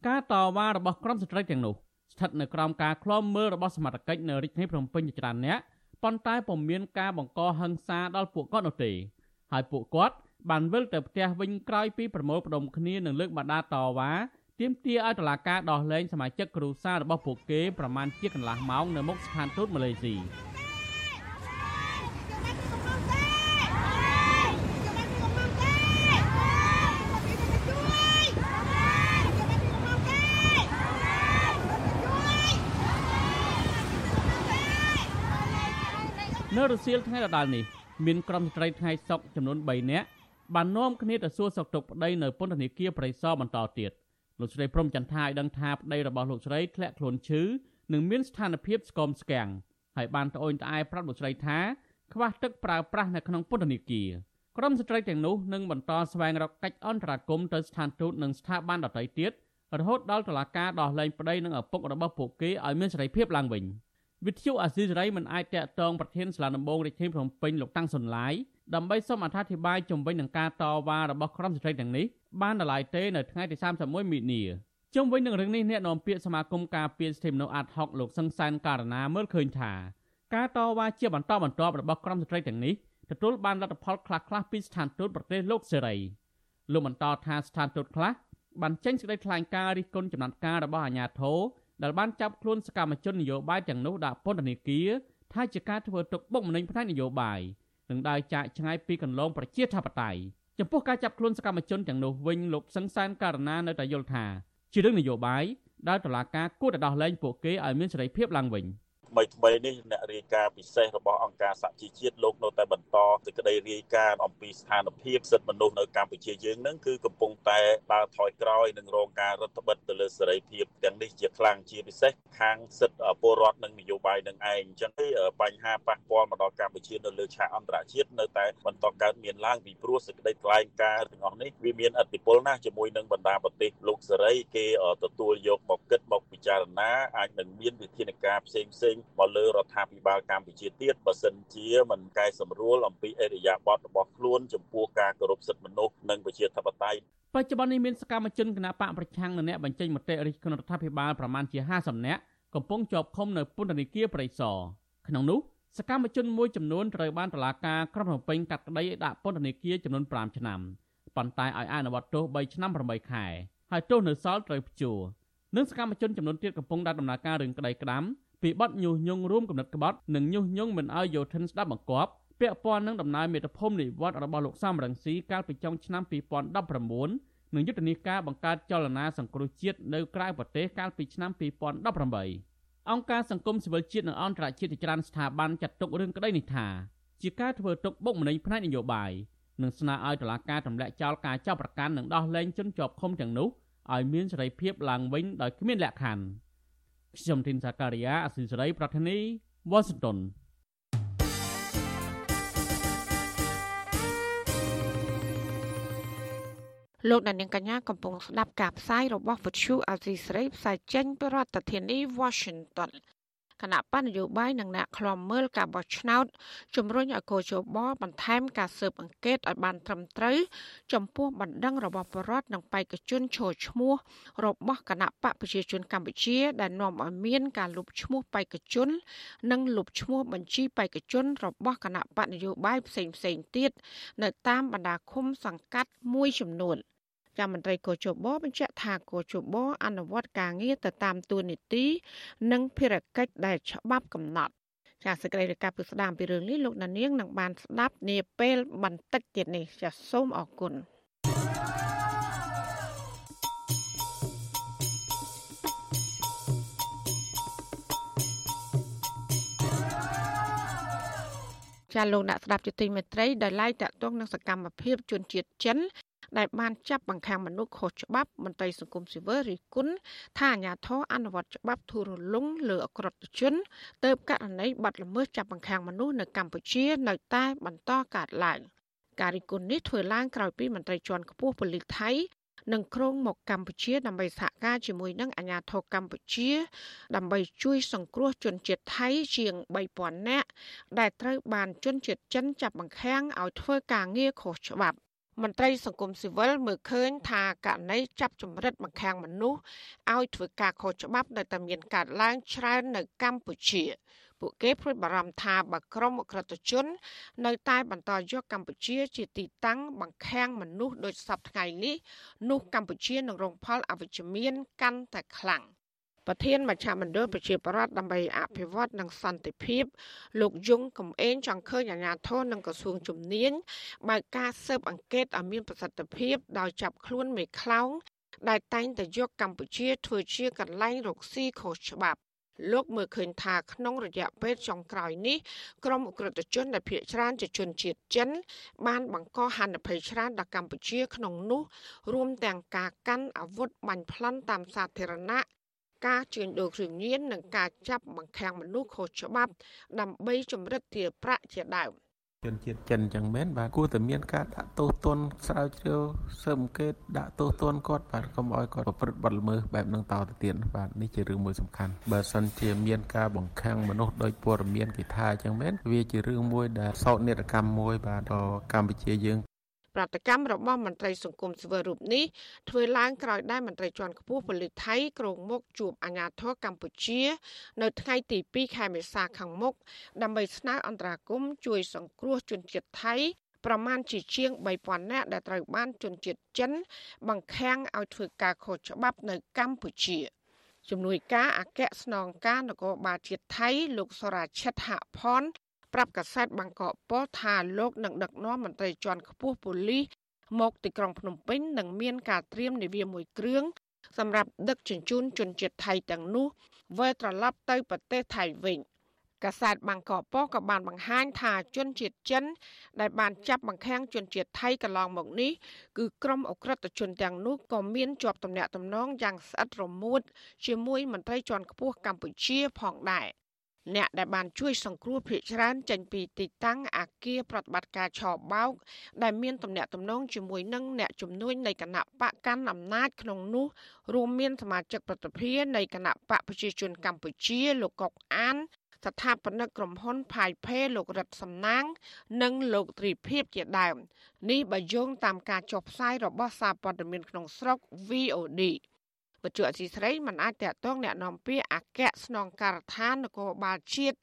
ការតវ៉ារបស់ក្រុមស្ត្រីទាំងនោះស្ថិតនៅក្រោមការឃ្លាំមើលរបស់សមត្ថកិច្ចនៅរាជធានីភ្នំពេញជាច្រើនអ្នកប៉ុន្តែពុំមានការបង្កហិង្សាដល់ពួកគាត់នោះទេហើយពួកគាត់បានវិលទៅផ្ទះវិញក្រោយពីប្រមូលផ្ដុំគ្នានឹងលើកបដាតវ៉ាទាមទារឲ្យតុលាការដោះលែងសមាជិកគ្រួសាររបស់ពួកគេប្រមាណជាកន្លះម៉ោងនៅមុខស្ថានទូតម៉ាឡេស៊ី នៅរសៀលថ្ងៃដដែលនេះមានក្រុមស្ត្រីថ្ងៃសុកចំនួន3នាក់បាននាំគ្នាទៅសួរសុខទុក្ខប្តីនៅពន្ធនាគារប្រៃសណបន្តទៀតលោកស្រីព្រំចន្ទថាឲ្យដឹងថាប្តីរបស់លោកស្រីធ្លាក់ខ្លួនឈឺនិងមានស្ថានភាពស្គមស្គាំងហើយបានត្អូញត្អែប្រាប់លោកស្រីថាខ្វះទឹកប្រើប្រាស់នៅក្នុងពន្ធនាគារក្រុមស្ត្រីទាំងនោះនឹងបន្តស្វែងរកកិច្ចអន្តរាគមន៍ទៅស្ថានទូតនិងស្ថាប័នដទៃទៀតរហូតដល់តុលាការដោះលែងប្តីនិងឪពុករបស់ពួកគេឲ្យមានសេរីភាពឡើងវិញ។ វិទ្យុអាស៊ីសេរីមិនអាចតាក់ទងប្រធានសាលាដំបងរាជធានីភ្នំពេញលោកតាំងសុនឡាយដើម្បីសូមអធិប្បាយជំវិញនឹងការតវ៉ារបស់ក្រុមស្ត្រីទាំងនេះបានដល់ឡាយទេនៅថ្ងៃទី31មីនាជុំវិញនឹងរឿងនេះអ្នកនាំពាក្យសមាគមការពារសិទ្ធិមនុស្សអាត់ហុកលោកសង្សានករណាមើលឃើញថាការតវ៉ាជាបន្តបន្ទាប់របស់ក្រុមស្ត្រីទាំងនេះទទួលបានលទ្ធផលខ្លះៗពីស្ថានទូតប្រទេសលោកសេរីលោកបន្តថាស្ថានទូតខ្លះបានចេញសេចក្តីថ្លែងការណ៍រិះគន់ចំណាត់ការរបស់អាជ្ញាធរ ដែលបានចាប់ខ្លួនសកម្មជននយោបាយទាំងនោះដាក់ពន្ធនាគារថាជាការធ្វើទុកបុកម្នេញផ្នែកនយោបាយនិងដើរចាកឆ្ងាយពីកន្លងប្រជាធិបតេយ្យចំពោះការចាប់ខ្លួនសកម្មជនទាំងនោះវិញលោកសង្សានករណានៅតែយល់ថាជារឿងនយោបាយដែលតុលាការគួរតែដោះលែងពួកគេឲ្យមានសេរីភាពឡើងវិញ។ ថ្មីថ្មីនេះអ្នករាយការណ៍ពិសេសរបស់អង្គការសហជីវជាតិលោកនៅតែបន្តសេចក្តីរាយការណ៍អំពីស្ថានភាពសិទ្ធិមនុស្សនៅកម្ពុជាយើងនឹងគឺកំពុងតែដើរថយក្រោយនិងរងការរដ្ឋបិទទៅលើសេរីភាពទាំងនេះជាខ្លាំងជាពិសេសខាងសិទ្ធិពលរដ្ឋនិងនយោបាយនឹងឯងអញ្ចឹងបញ្ហាប៉ះពាល់មកដល់កម្ពុជានៅលើឆាកអន្តរជាតិនៅតែបន្តកើតមានឡើងពីព្រោះសេចក្តីថ្លែងការណ៍ទាំងអស់នេះវាមានឥទ្ធិពលណាស់ជាមួយនឹងបណ្ដាប្រទេសលោកសេរីគេទទួលយកមកគិតមកពិចារណាអាចនឹងមានវិធានការផ្សេងផ្សេងមកលើរដ្ឋាភិបាលកម្ពុជាទៀតបើសិនជាមិនកែសម្រួលអំពីអរិយាប័ត្ររបស់ខ្លួនចំពោះការគោរពសិទ្ធិមនុស្សនិងប្រជាធិបតេយ្យបច្ចុប្បន្ននេះមានសកម្មជនគណបកប្រឆាំងនៅអ្នកបញ្ចេញមតិរិះគន់រដ្ឋាភិបាលប្រមាណជា50នាក់កំពុងជាប់ឃុំនៅពន្ធនាគារព្រៃសរក្នុងនោះសកម្មជនមួយចំនួនត្រូវបានតុលាការក្រុងភ្នំពេញកាត់ក្តីដាក់ពន្ធនាគារចំនួន5ឆ្នាំប៉ុន្តែឲ្យអនុវត្តទោស3ឆ្នាំ8ខែហើយទោសនៅសល់ត្រូវព្យួរនិងសកម្មជនចំនួនទៀតកំពុងដាក់ដំណើរការរឿងក្តីក្តាំ ពីបទញុះញង់រួមគំនិតក្បត់និងញុះញង់មិនឲ្យយោធិនស្ដាប់បង្គាប់ពាក់ព័ន្ធនឹងដំណើរមេត្តាភូមិនិវត្តរបស់លោកសំរងស៊ីកាលពីចុងឆ្នាំ2019និងយុទ្ធនាការបង្កើតចលនាសង្គ្រោះជាតិនៅក្រៅប្រទេសកាលពីឆ្នាំ2018អង្គការសង្គមស៊ីវិលជាតិនិងអន្តរជាតិជាច្រើនស្ថាប័នចាត់ទុករឿងក្តីនេះថាជាការធ្វើទុកបុកម្នេញផ្នែកនយោបាយនិងស្នើឲ្យតុលាការទម្លាក់ចោលការចាប់ប្រកាន់និងដោះលែងជនជាប់ឃុំទាំងនោះឲ្យមានសេរីភាពឡើងវិញដោយគ្មានលក្ខខណ្ឌ ខ្ញុំធីនសាការីយ៉ាអស៊ីសេរីប្រធានីវ៉ាស៊ីនតោនលោកដានៀងកញ្ញាកំពុងស្ដាប់ការផ្សាយរបស់វិទ្យុអាស៊ីសេរីផ្សាយចេញពីរដ្ឋធានី Washington គណៈបញ្ញយោបាយនិងអ្នកខ្លំមើលការបោះឆ្នោតជំរុញឲ្យកោជបបន្ថែមការស៊ើបអង្កេតឲ្យបានត្រឹមត្រូវចំពោះបណ្ដឹងរបស់បរដ្ឋនិងបេក្ខជនឈរឈ្មោះរបស់គណៈបកប្រជាជនកម្ពុជាដែលនាំឲ្យមានការលុបឈ្មោះបេក្ខជន និងលុបឈ្មោះបញ្ជីបេក្ខជនរបស់គណៈបកនយោបាយផ្សេងផ្សេងទៀតនៅតាមបណ្ដាឃុំសង្កាត់មួយចំនួន ចាំមន្ត្រីកោជបបញ្ជាក់ថាកោជបអនុវត្តការងារទៅតាមទួលនីតិនិងភារកិច្ចដែលច្បាប់កំណត់ចាសសេចក្តីរាយការណ៍ពីស្ដាមពីរឿងនេះលោកណានៀងនឹងបានស្ដាប់នាពេលបន្តិចទៀតនេះចាសសូមអរគុណចាលោកអ្នកស្ដាប់ជាទីមេត្រីដែលឡាយតាក់ទងនឹងសកម្មភាពជនជាតិចិន ដែលបានចាប់បង្ខាំមនុស្សខុសច្បាប់មន្ត្រីសង្គមស៊ីវិលរិះគន់ថាអាញាធរអនុវត្តច្បាប់ធូររលុងលើអក្រិតជនទៅករណីបាត់ល្មើសចាប់បង្ខាំមនុស្សនៅកម្ពុជានៅតែបន្តកើតឡើងការរិះគន់នេះធ្វើឡើងក្រោយពីមន្ត្រីជាន់ខ្ពស់ប៉ូលីសថៃនឹងក្រុងមកកម្ពុជាដើម្បីសហការជាមួយនឹងអាជ្ញាធរកម្ពុជា ដើម្បីជួយសង្គ្រោះជនជាតិថៃជាង3000នាក់ដែលត្រូវបានជនជាតិចិនចាប់បង្ខាំងឲ្យធ្វើការងារខុសច្បាប់ មន្ត្រីសង្គមស៊ីវិលមើលឃើញថាករណីចាប់ចម្រិតបង្ខាំងមនុស្សឲ្យធ្វើការខុសច្បាប់នៅតែមានកើតឡើងច្រើននៅកម្ពុជា ពួកគេព្រួយបារម្ភថាបើក្រុមអក្រិតជន នៅតែបន្តយកកម្ពុជា ជាទីតាំងបង្ខាំងមនុស្សដោយសពថ្ងៃនេះនោះកម្ពុជានឹងរងផលអវិជ្ជមានកាន់តែខ្លាំង ប្រធានមជ្ឈមណ្ឌលប្រជាប្រដ្ឋដើម្បីអភិវឌ្ឍនិងសន្តិភាព លោកយងកំឯងចង់ឃើញអាជ្ញាធរនិងក្រសួងជំនាញបើកការស៊ើបអង្កេតឲ្យមានប្រសិទ្ធភាពដោយចាប់ខ្លួនមេខ្លោងដែលតែងតែយកកម្ពុជាធ្វើជាកន្លែងរកស៊ីខុសច្បាប់លោកមើលឃើញថាក្នុងរយៈពេលចុងក្រោយនេះក្រុមអ ுக ្រិតជនដែលភៀសច្រើនជាជនជាតិចិន បានបង្កហានិភ័យច្រើនដល់កម្ពុជាក្នុងនោះរួមទាំងការកាន់អាវុធបាញ់ប្លន់តាមសាធារណៈ ការជួញដូរគ្រឿងញៀននិងការចាប់បង្ខាំងមនុស្សខុសច្បាប់ ដើម្បីចម្រិតទារប្រាក់ជាដើមជនជាតិចិនចឹងមែនបាទគួរតែមានការដាក់ទោសទណ្ឌស្រាវជ្រាវស៊ើបអង្កេតដាក់ទោសទណ្ឌគាត់បាទកុំឲ្យគាត់ប្រព្រឹត្តបទល្មើសបែបហ្នឹងតទៅទៀតបាទនេះជារឿងមួយសំខាន់បើសិនជាមានការបង្ខាំងមនុស្សដោយព័ត៌មានគេថាចឹងមែនវាជារឿងមួយដែលសោកនាដកម្មមួយបាទដល់កម្ពុជាយើង ប្រតិកម្មរបស់មន្ត្រីសង្គមស៊ីវិលរូបនេះធ្វើឡើងក្រោយដែលមន្ត្រីជាន់ខ្ពស់ប៉ូលីសថៃក្រុងមុខជួបអាជ្ញាធរកម្ពុជា នៅថ្ងៃទី2ខែមេសាខាងមុខដើម្បីស្នើអន្តរាគមន៍ជួយសង្គ្រោះជនជាតិថៃប្រមាណជាជាង3000នាក់ដែលត្រូវបានជនជាតិចិន បង្ខាំងឲ្យធ្វើការខុសច្បាប់នៅកម្ពុជាជំនួយការអគ្គស្នងការនគរបាលជាតិថៃលោកសរាជិតហផន ប្រាប់កាសែតបាងកកប៉ុស្តិ៍ថាលោកនឹងដឹកនាំមន្ត្រីជាន់ខ្ពស់ប៉ូលីសមកទីក្រុងភ្នំពេញនិងមានការត្រៀមនាវាមួយគ្រឿងសម្រាប់ដឹកជញ្ជូនជនជាតិថៃទាំងនោះវិលត្រឡប់ទៅប្រទេសថៃវិញកាសែតបាងកកប៉ុស្តិ៍ក៏បានបង្ហាញថាជនជាតិចិន ដែលបានចាប់បង្ខាំងជនជាតិថៃកន្លងមកនេះគឺក្រុមអ ுக ្រិតជនទាំងនោះក៏មានជាប់ទំនាក់ទំនងយ៉ាងស្អិតរមួតជាមួយមន្ត្រីជាន់ខ្ពស់កម្ពុជាផងដែរ អ្នកដែលបានជួយសង្គ្រោះភៀកច្រើនចេញពីទីតាំងអាគារប្រតិបត្តិការឆបោក ដែលមានទំនាក់ទំនងជាមួយនឹងអ្នកជំនួយនៃគណៈបកកាន់អំណាចក្នុងនោះរួមមានសមាជិកប្រតិភិនៃគណៈបកប្រជាជនកម្ពុជាលោកកុកអានស្ថាបនិកក្រុមហ៊ុនផាយផេលោករតសំណាង និងលោកទ្រីភិបជាដើមនេះបើយោងតាមការចុះផ្សាយរបស់សារព័ត៌មានក្នុងស្រុក VOD វិទ្យុអសីស្រីមិនអាចតតងแนะនាំពាក្យអគ្គស្នងការដ្ឋាននគរបាលជាតិ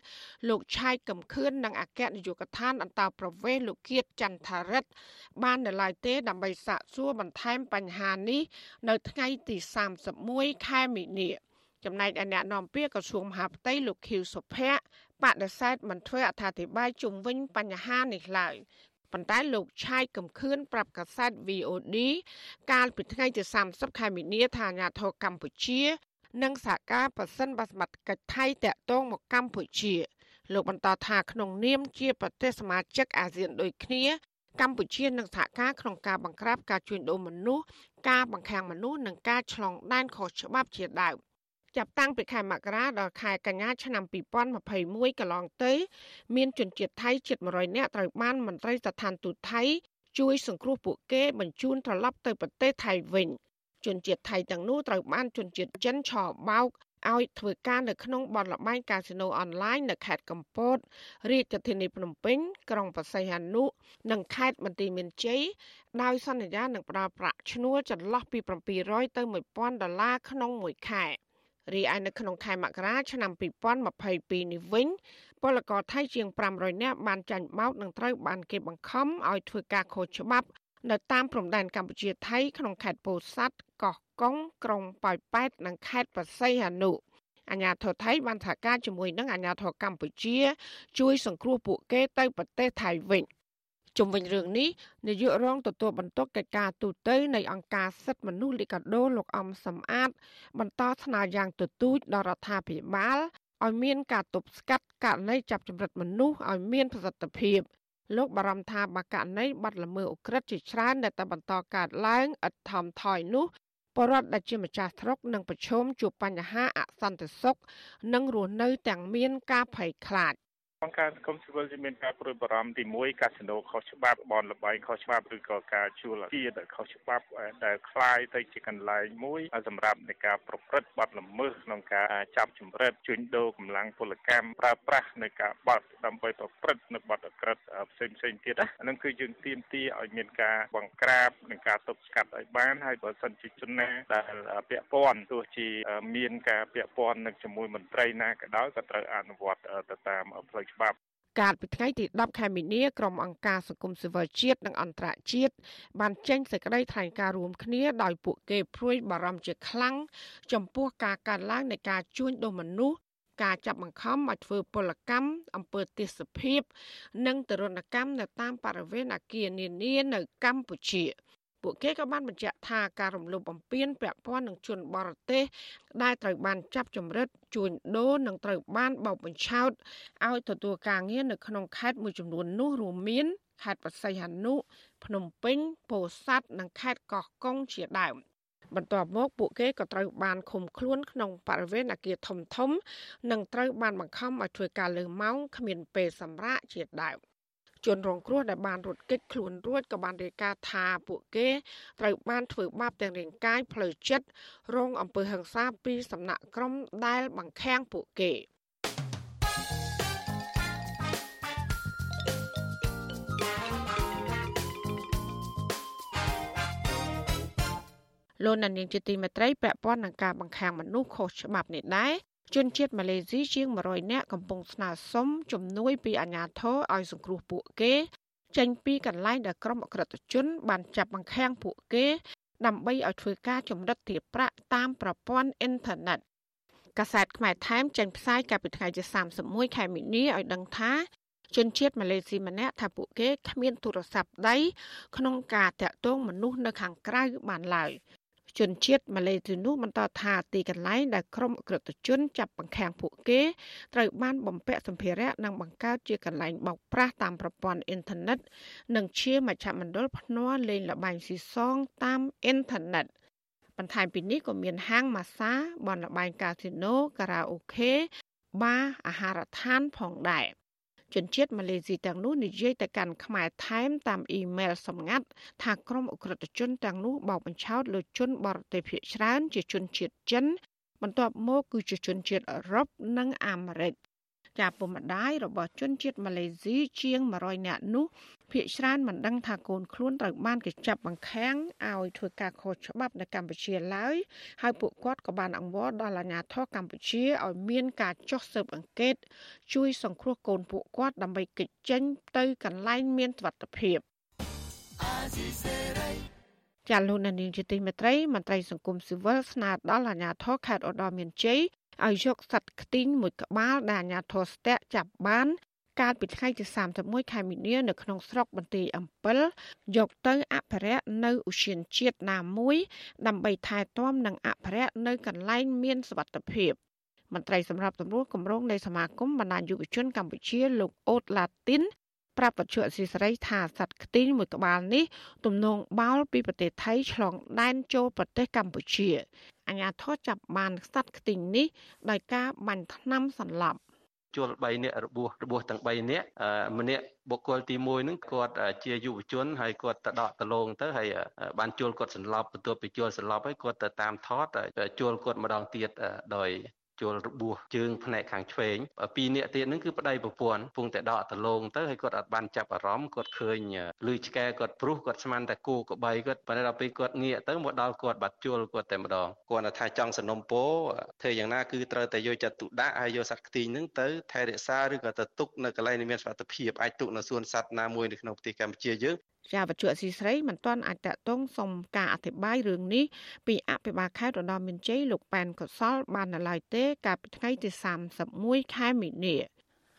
លោកឆៃកំខឿននិងអគ្គនាយកដ្ឋានអន្តរប្រវេសលោកគៀតចន្ទថារិទ្ធបាននៅឡើយទេដើម្បីសាកសួរបន្ថែមបញ្ហានេះនៅថ្ងៃទី31ខែមីនាចំណែកឯអ្នកនាំពាក្យក្រសួងមហាផ្ទៃលោកខៀវសុភ័ក្របដិសេធមិនធ្វើអត្ថាធិប្បាយជុំវិញបញ្ហានេះឡើយ ប៉ុន្តែលោកឆាយកំខឿនប្រាប់កាសែត VOD កាលពីថ្ងៃទី30ខែមីនាថាអាញាធរកម្ពុជា និងសហការប៉សិនបាសមត្ថកិច្ចថៃតាក់ទងមកកម្ពុជាលោកបន្តថាក្នុងនាមជាប្រទេសសមាជិកអាស៊ានដូចគ្នា កម្ពុជានឹងសហការក្នុងការបង្ក្រាបការជួញដូរមនុស្សការបង្ខាំងមនុស្សនិងការឆ្លងដែនខុសច្បាប់ជាដើម។ ចាប់តាំងពីខែមករាដល់ខែកញ្ញាឆ្នាំ2021កន្លងទៅ មានជនជាតិថៃជិត100នាក់ត្រូវបានមន្ត្រីស្ថានទូតថៃជួយសង្គ្រោះពួកគេបញ្ជូនត្រឡប់ទៅប្រទេសថៃវិញជនជាតិថៃទាំងនោះត្រូវបានជនជាតិចិនឆោបោកឲ្យធ្វើការនៅក្នុងបនលបែងកាស៊ីណូអនឡាញនៅខេត្តកំពតរាជធានីភ្នំពេញ ក្រុងបរសៃហនុនិងខេត្តបន្ទាយមានជ័យដោយសន្យានឹងផ្ដល់ប្រាក់ឈ្នួលចន្លោះពី700ទៅ1000ដុល្លារក្នុងមួយខែ រីឯនៅក្នុងខែមករាឆ្នាំ2022នេះវិញពលករថៃជាង500នាក់បានចាញ់បោកនិងត្រូវបានគេបង្ខំឲ្យធ្វើការខុសច្បាប់នៅតាមព្រំដែនកម្ពុជាថៃក្នុងខេត្តពោធិ៍សាត់កោះកុងក្រុងប៉ោយប៉ែតនិងខេត្តបរសៃហនុអាញាធរថៃបានសហការជាមួយនឹងអាញាធរកម្ពុជា ជួយសង្គ្រោះពួកគេទៅប្រទេសថៃវិញ ជុំវិញរឿងនេះនាយករងទទួលបន្ទុកកិច្ចការទូតនៃអង្គការសិទ្ធិមនុស្សលីកាដូលោកអំសំអាត បន្តស្នើយ៉ាងទទូចដល់រដ្ឋាភិបាលឲ្យមានការទប់ស្កាត់ករណីចាប់ចម្រិតមនុស្សឲ្យមានប្រសិទ្ធភាពលោកបារម្ភថាបកករណីបាត់ល្មើសអូក្រិដ្ឋជាច្រើនដែលតែបន្តកើតឡើងឥតថមថយនោះបរដ្ឋដែលជាម្ចាស់ស្រុកនឹងប្រឈមជួបបញ្ហាអសន្តិសុខនិងរស់នៅទាំងមានការភ័យខ្លាចអ ង្គការសង្គមស៊ីវិលមានការព្រួយបារម្ភទី1កាស៊ីណូខុសច្បាប់បនលបែងខុសច្បាប់ឬក៏ការជួលជាដែលខុសច្បាប់ដែលคล้ายទៅជាកន្លែងមួយសម្រាប់នៃការប្រព្រឹត្តបទល្មើសក្នុងការចាប់ចម្រិតជួញដូរកម្លាំងពលកម្មប្រើប្រាស់នៃការបទដើម្បីប្រព្រឹត្តនៅបទអក្រិតផ្សេងផ្សេងទៀតណាហ្នឹងគឺយើងទាមទារឲ្យមានការបង្ក្រាបនិងការទប់ស្កាត់ឲ្យបានហើយបើសិនជាជនណាដែលពាក់ព័ន្ធទោះជាមានការពាក់ព័ន្ធនឹងជាមួយមន្ត្រីណាក៏ដោយក៏ត្រូវអនុវត្តទៅតាមផ្លូវ ច្បាប់កាលពីថ្ងៃទី10ខែមីនាក្រុមអង្គការសង្គមស៊ីវិលជាតិនិងអន្តរជាតិបានចេញសេចក្តីថ្លែងការណ៍រួមគ្នាដោយពួកគេព្រួយបារម្ភជាខ្លាំងចំពោះការកើនឡើងនៃការជួញដូរមនុស្សការចាប់បង្ខំឲ្យធ្វើពលកម្មអំពើទេសភាព និងទរណកម្មនៅតាមបរិវេណអគារនានានៅកម្ពុជា។ ពួកគេក៏បានបញ្ជាក់ថាការរំលោភបំពានពាក់ព័ន្ធនឹងជនបរទេស ដែលត្រូវបានចាប់ចម្រិតជួញដូរនិងត្រូវបានបោកបញ្ឆោតឲ្យទទួលការងារនៅក្នុងខេត្តមួយចំនួននោះរួមមានខេត្តបរសៃហនុភ្នំពេញពោធិ៍សាត់និងខេត្តកោះកុងជាដើមបន្ទាប់មកពួកគេក៏ត្រូវបានឃុំខ្លួនក្នុងបរិវេណអគារធំធំ និងត្រូវបានបង្ខំឲ្យធ្វើការលើម៉ោងគ្មានពេលសម្រាកជាដើម ជនរងគ្រោះដែលបានរត់គេចខ្លួនរួចក៏បានរាយការណ៍ថាពួកគេត្រូវបានធ្វើបាបទាំងរាងកាយផ្លូវចិត្តរងអំពើហិង្សាពីសំណាក់ក្រុមដែលបង្ខាំងពួកគេលោកនានីជាទីមេត្រីពាក់ព័ន្ធនឹងការបង្ខាំងមនុស្សខុសច្បាប់នេះដែរ ជនជាតិម៉ាឡេស៊ីជាង100នាក់កំពុងស្នើសុំជំនួយពីអាជ្ញាធរឲ្យសង្គ្រោះពួកគេ ចេញពីកន្លែងដែលក្រុមអក្រិតជន បានចាប់បង្ខាំងពួកគេ ដើម្បីឲ្យធ្វើការចម្រិតទារប្រាក់តាមប្រព័ន្ធអ៊ីនធឺណិតកាសែតខ្មែរថែមចេញផ្សាយកាលពីថ្ងៃទី31ខែមីនាឲ្យដឹងថាជនជាតិម៉ាឡេស៊ីម្នាក់ថាពួកគេគ្មានទូរស័ព្ទដៃក្នុងការតាក់ទងមនុស្សនៅខាងក្រៅបានឡើយ ជនជាតិម៉ាឡេស៊ីនោះបន្តថាទីកន្លែងដែលក្រុមអក្រិតជនចាប់បង្ខាំងពួកគេត្រូវបានបំពាក់សម្ភារៈនិងបង្កើតជាកន្លែងបោកប្រាស់តាមប្រព័ន្ធអ៊ីនធឺណិតនិងជាមជ្ឈមណ្ឌលភ្នាល់លេងល្បែងស៊ីសងតាមអ៊ីនធឺណិតបន្ថែមពីនេះក៏មានហាងម៉ាសាបនលបែងកាស៊ីណូការ៉ាអូខេបារអាហារដ្ឋានផងដែរ ជនជាតិម៉ាឡេស៊ីទាំងនោះនិយាយទៅកាន់ខ្មែរថែមតាមអ៊ីមែលសម្ងាត់ថាក្រុមអ ுக ្រិតជនទាំងនោះបោកបញ្ឆោតលើជនបរទេសភាគច្រើនជាជនជាតិចិន បន្ទាប់មកគឺជាជនជាតិអឺរ៉ុបនិងអាមេរិក ចាពុកម្ដាយរបស់ជនជាតិម៉ាឡេស៊ីជាង100នាក់នោះភ្នាក់ច្រើនមិនដឹងថាកូនខ្លួនត្រូវបានគេចាប់បង្ខាំងឲ្យធ្វើការខុសច្បាប់នៅកម្ពុជាឡើយហើយពួកគាត់ក៏បានអង្វរដល់អាជ្ញាធរកម្ពុជាឲ្យមានការចុះស៊ើបអង្កេត ជួយសង្គ្រោះកូនពួកគាត់ដើម្បីគេចចេញទៅកន្លែងមានសុវត្ថិភាពចាលោកនានីជាទីមេត្រីមន្ត្រីសង្គមស៊ីវិលស្នើដល់អាជ្ញាធរខេត្តឧត្តរមានជ័យ ឲ្យយកសត្វខ្ទីងមួយក្បាលដែលអាជ្ញាធរស្ទាក់ចាប់បានកាលពីថ្ងៃទី31ខែមីនានៅក្នុងស្រុកបន្ទាយអំពិលយកទៅអភិរក្សនៅឧស្សាហជាតិណាមួយ ដើម្បីថែទាំនិងអភិរក្សនៅកន្លែងមានសុវត្ថិភាពមន្ត្រីសម្រាប់ទម្រួលគម្រោងនៃសមាគមបណ្ដាញយុវជនកម្ពុជាលោកអូតឡាទីនប្រាប់វិទ្យុអសីសេរីថាសត្វខ្ទីងមួយក្បាលនេះទំនងបោលពីប្រទេសថៃឆ្លងដែនចូលប្រទេសកម្ពុជា អញ្ញាធរចាប់បានសត្វខ្ទីងនេះដោយការបាញ់ថ្នាំសន្លប់ជល3នាក់របួសរបួសទាំង3នាក់ម្នាក់បុគ្គលទី1ហ្នឹងគាត់ជាយុវជនហើយគាត់ទៅដកដលងទៅហើយបានជួលគាត់សន្លប់បន្ទាប់ពីជួលសន្លប់ហើយគាត់ទៅតាមថតជួលគាត់ម្ដងទៀតដោយ ជួលរបួសជើងផ្នែកខាងឆ្វេងពីរនាក់ទៀតហ្នឹងគឺប្តីប្រពន្ធពងតែដកដលងទៅហើយគាត់អត់បានចាប់អារម្មណ៍គាត់ឃើញលឺឆ្កែគាត់ព្រុសគាត់ស្មានតែគោក្បីគាត់ប៉ុន្តែដល់ពេលគាត់ងាកទៅមកដល់គាត់បាត់ជួលគាត់តែម្ដងគាត់ថាចង់สนុំពោធ្វើយ៉ាងណាគឺត្រូវតែយកចិត្តទុកដាក់ហើយយកសត្វខ្ទីងហ្នឹងទៅថែរក្សាឬក៏ទៅទុកនៅកន្លែងដែលមានសុវត្ថិភាពអាចទុកនៅសួនសត្វណាមួយនៅក្នុងប្រទេសកម្ពុជាយើង ជាវត្ថុអសីស្រីមិនទាន់អាចតតងសុំការអធិប្បាយរឿងនេះពីអភិបាលខេត្តរតនមានជ័យលោកប៉ែនកសល បាននៅឡើយទេ កាលពីថ្ងៃទី31ខែមីនា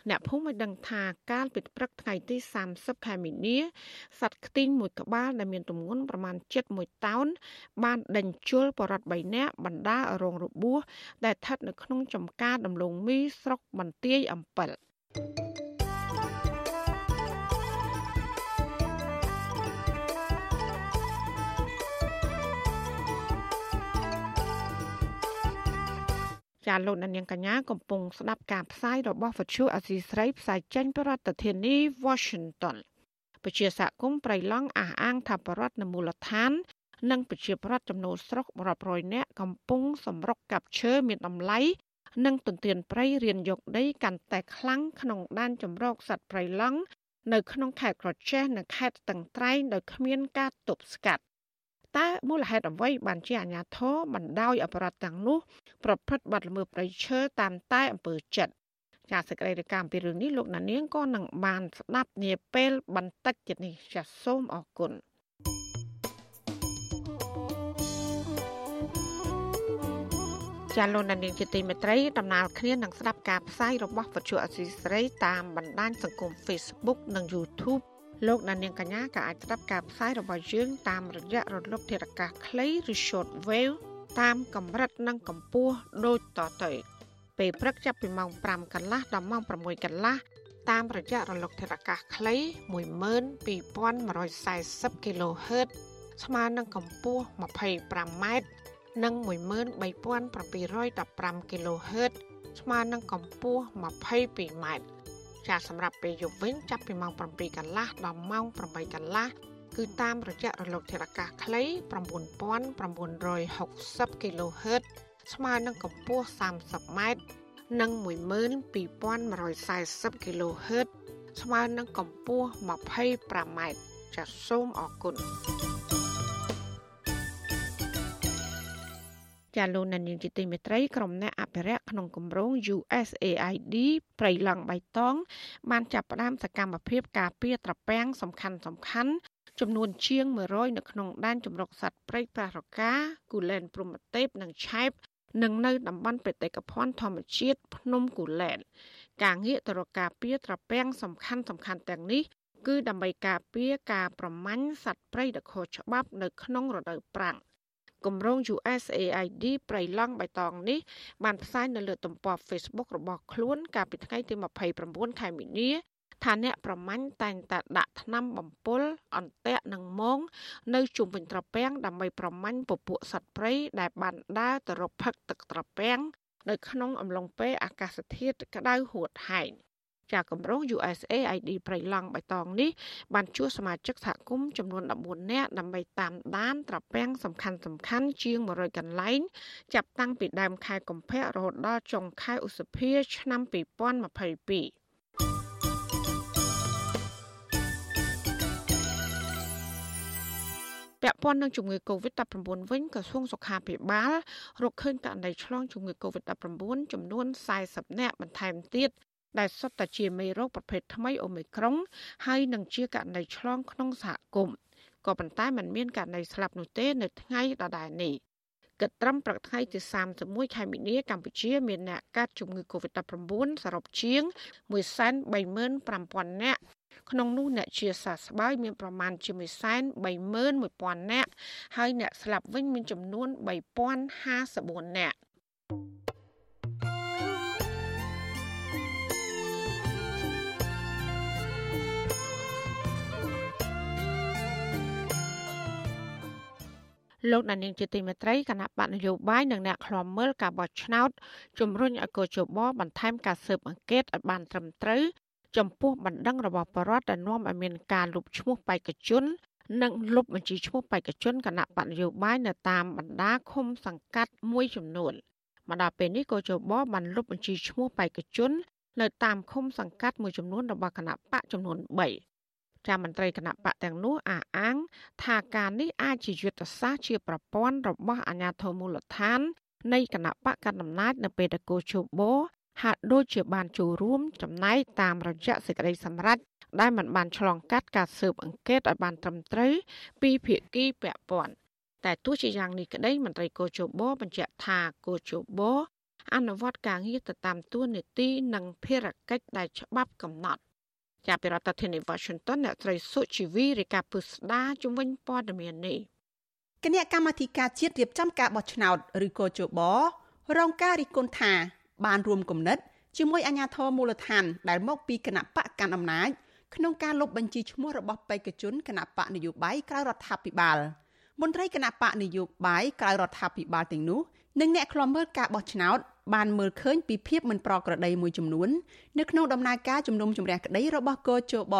អ្នកភូមិបានដឹងថាកាលពីព្រឹកថ្ងៃទី30ខែមីនាសត្វខ្ទីងមួយក្បាលដែលមានទម្ងន់ប្រមាណ71តោនបានដេញជលបរត3នាក់បណ្ដារងរបួសដែលស្ថិតនៅក្នុងចំការដំឡូងមីស្រុកបន្ទាយអំពិល thank you ចាលោកនាងកញ្ញាកំពុងស្ដាប់ការផ្សាយរបស់វិទ្យុអសីស្រីផ្សាយចេញពីរដ្ឋធានី Washington ពជាសហគមន៍ប្រៃឡង់អះអាងថាបរដ្ឋនៅមូលដ្ឋាន និងប្រជាប្រដ្ឋចំនួនស្រុករាប់រយនាក់កំពុងសម្រុកកាប់ឈើមានតម្លៃនិងទន្ទ្រានព្រៃរៀនយកដីកាន់តែខ្លាំងក្នុងដែនចម្រោកសត្វប្រៃឡង់នៅក្នុងខេត្តក្រចេះនិងខេត្តស្ទឹងត្រែងដោយគ្មានការទប់ស្កាត់ តើមូលហេតុអ្វីបានជាអាញាធរបណ្ដោយអបរដ្ឋទាំងនោះប្រព្រឹត្តបទល្មើសព្រៃឈើតាមតែអំពើចិត្តចាសសេចក្តីរាយការណ៍ពីរឿងនេះលោកណានៀងក៏នឹងបានស្ដាប់នាពេលបន្តិចទៀតនេះចាសសូមអរគុណចាលោកនាងជាទីមេត្រីដំណើរគ្នានឹងស្ដាប់ការផ្សាយរបស់វិទ្យុអសីស្រីតាមបណ្ដាញសង្គម Facebook និង YouTube លោកអ្នកនាងកញ្ញាក៏អាចស្ដាប់ការផ្សាយរបស់យើងតាមរយៈរលកធាតុអាកាសខ្លីឬ short wave តាមកម្រិតនិងកម្ពស់ដូចតទៅ ពេលព្រឹកចាប់ពីម៉ោង5កន្លះដល់ម៉ោង6កន្លះតាមរយៈរលកធាតុអាកាសខ្លី12140 kHz ស្មើនឹងកម្ពស់ 25m និង13715 kHz ស្មើនឹងកម្ពស់ 22m ចាសម្រាប់ពេលយប់វិញចាប់ពីម៉ោង7កន្លះដល់ម៉ោង8កន្លះគឺតាមរយៈរលកធាតុអាកាសខ្លី9960 kHz ស្មើនឹងកម្ពស់ 30ម៉ែត្រនិង12140 kHz ស្មើនឹងកម្ពស់ 25ម៉ែត្រចាសសូមអរគុណ ចាលោកនានីជាទីមេត្រីក្រុមអ្នកអភិរក្សក្នុងគម្រោង USAID ព្រៃឡង់បៃតង បានចាប់ផ្ដើមសកម្មភាពការពារត្រពាំងសំខាន់សំខាន់ចំនួនជាង100នៅក្នុងដែនជម្រកសត្វព្រៃប្រះរកាគូលែនព្រំប្រទេសនិងឆែបនិងនៅតំបន់បេតិកភណ្ឌធម្មជាតិភ្នំគូលែនការងារទៅរកការពារត្រពាំងសំខាន់សំខាន់ទាំងនេះគឺដើម្បីការពារការប្រមាញ់សត្វព្រៃដ៏ខុសច្បាប់នៅក្នុងរដូវប្រាំង គម្រោង USAID ប្រៃឡង់បៃតងនេះបានផ្សាយនៅលើទំព័រ Facebook របស់ខ្លួនកាលពីថ្ងៃទី29ខែមីនាថាអ្នកប្រមាញ់តែងតែដាក់ថ្នាំបំពុលអន្ទាក់និងមងនៅជុំវិញត្រពាំងដើម្បីប្រមាញ់ពពួកសត្វព្រៃដែលបានដើរទៅរកផឹកទឹកត្រពាំងនៅក្នុងអំឡុងពេលអាកាសធាតុក្តៅហួតហែង ចាគម្រោង USAID ប្រៃឡង់បៃតងនេះបានជួសសមាជិកសហគមន៍ចំនួន14នាក់ដើម្បីតាមដានត្រពាំងសំខាន់សំខាន់ជាង100កន្លែងចាប់តាំងពីដើមខែកុម្ភៈរហូតដល់ចុងខែឧសភា ឆ្នាំ2022ពាក់ព័ន្ធនឹងជំងឺ Covid-19 វិញក្រសួងសុខាភិបាលរកឃើញករណីឆ្លងជំងឺ Covid-19 ចំនួន40នាក់បន្ថែមទៀត ដែលសុទ្ធតែជាមេរោគប្រភេទថ្មីអូមីក្រុងហើយនឹងជាករណីឆ្លងក្នុងសហគមន៍ក៏ប៉ុន្តែมันមានករណីស្លាប់នោះទេនៅថ្ងៃដដែលនេះគិតត្រឹមព្រឹកថ្ងៃទី31ខែមីនាកម្ពុជាមានអ្នកកើតជំងឺ Covid-19 សរុបជាង135,000នាក់ក្នុងនោះអ្នកជាសះស្បើយមានប្រមាណជា131,000នាក់ហើយអ្នកស្លាប់វិញមានចំនួន3054នាក់ លោកដានៀងជាទីមេត្រីគណៈបកនយោបាយនិងអ្នកខ្លាំមើលការបោះឆ្នោតជំរុញឲ្យកោជបបន្ថែមការស៊ើបអង្កេតឲ្យបានត្រឹមត្រូវចំពោះបណ្ដឹងរបស់បរដ្ឋដែលនាំឲ្យមានការលុបឈ្មោះបេក្ខជន និងលុបបញ្ជីឈ្មោះបេក្ខជនគណៈបកនយោបាយនៅតាមបណ្ដាឃុំសង្កាត់មួយចំនួនមកដល់ពេលនេះកោជបបានលុបបញ្ជីឈ្មោះបេក្ខជន នៅតាមឃុំសង្កាត់មួយចំនួនរបស់គណៈបកចំនួន3 ចាមន្ត្រីគណៈបកទាំងនោះអះអាង ថាការនេះអាចជាយុទ្ធសាស្ត្រជាប្រព័ន្ធរបស់អាជ្ញាធរមូលដ្ឋាន នៃគណៈបកកណ្ដាលអំណាចនៅពេលដែលកោជបហាក់ដូចជាបានចូលរួមចំណែកតាមរយៈសេចក្តីសម្រេចដែលមិនបានឆ្លងកាត់ការស៊ើបអង្កេតឲ្យបានត្រឹមត្រូវពីភាគីពាក់ព័ន្ធតែទោះជាយ៉ាងនេះក្តីមន្ត្រីកោជបបញ្ជាក់ថាកោជបអនុវត្តការងារទៅតាមទួនាទីនិងភារកិច្ចដែលច្បាប់កំណត់ ចាប់ពីរដ្ឋធានី Washington អ្នកស្រីសុជីវីរាយការណ៍ពុស្ដាជំនាញព័ត៌មាននេះគណៈកម្មាធិការជាតិរៀបចំការបោះឆ្នោតឬកោជបរងការរិះគន់ថា បានរួមគំនិតជាមួយអាជ្ញាធរមូលដ្ឋាន ដែលមកពីគណៈបកកាន់អំណាចក្នុងការលុបបញ្ជីឈ្មោះរបស់បេក្ខជនគណៈបកនយោបាយក្រៅរដ្ឋាភិបាលមន្ត្រីគណៈបកនយោបាយក្រៅរដ្ឋាភិបាលទាំងនោះនិងអ្នកខ្លាំមើលការបោះឆ្នោត បានមើលឃើញពីភាពមិនប្រក្រតីមួយចំនួននៅក្នុងដំណើរការជំនុំជម្រះក្តីរបស់កោជប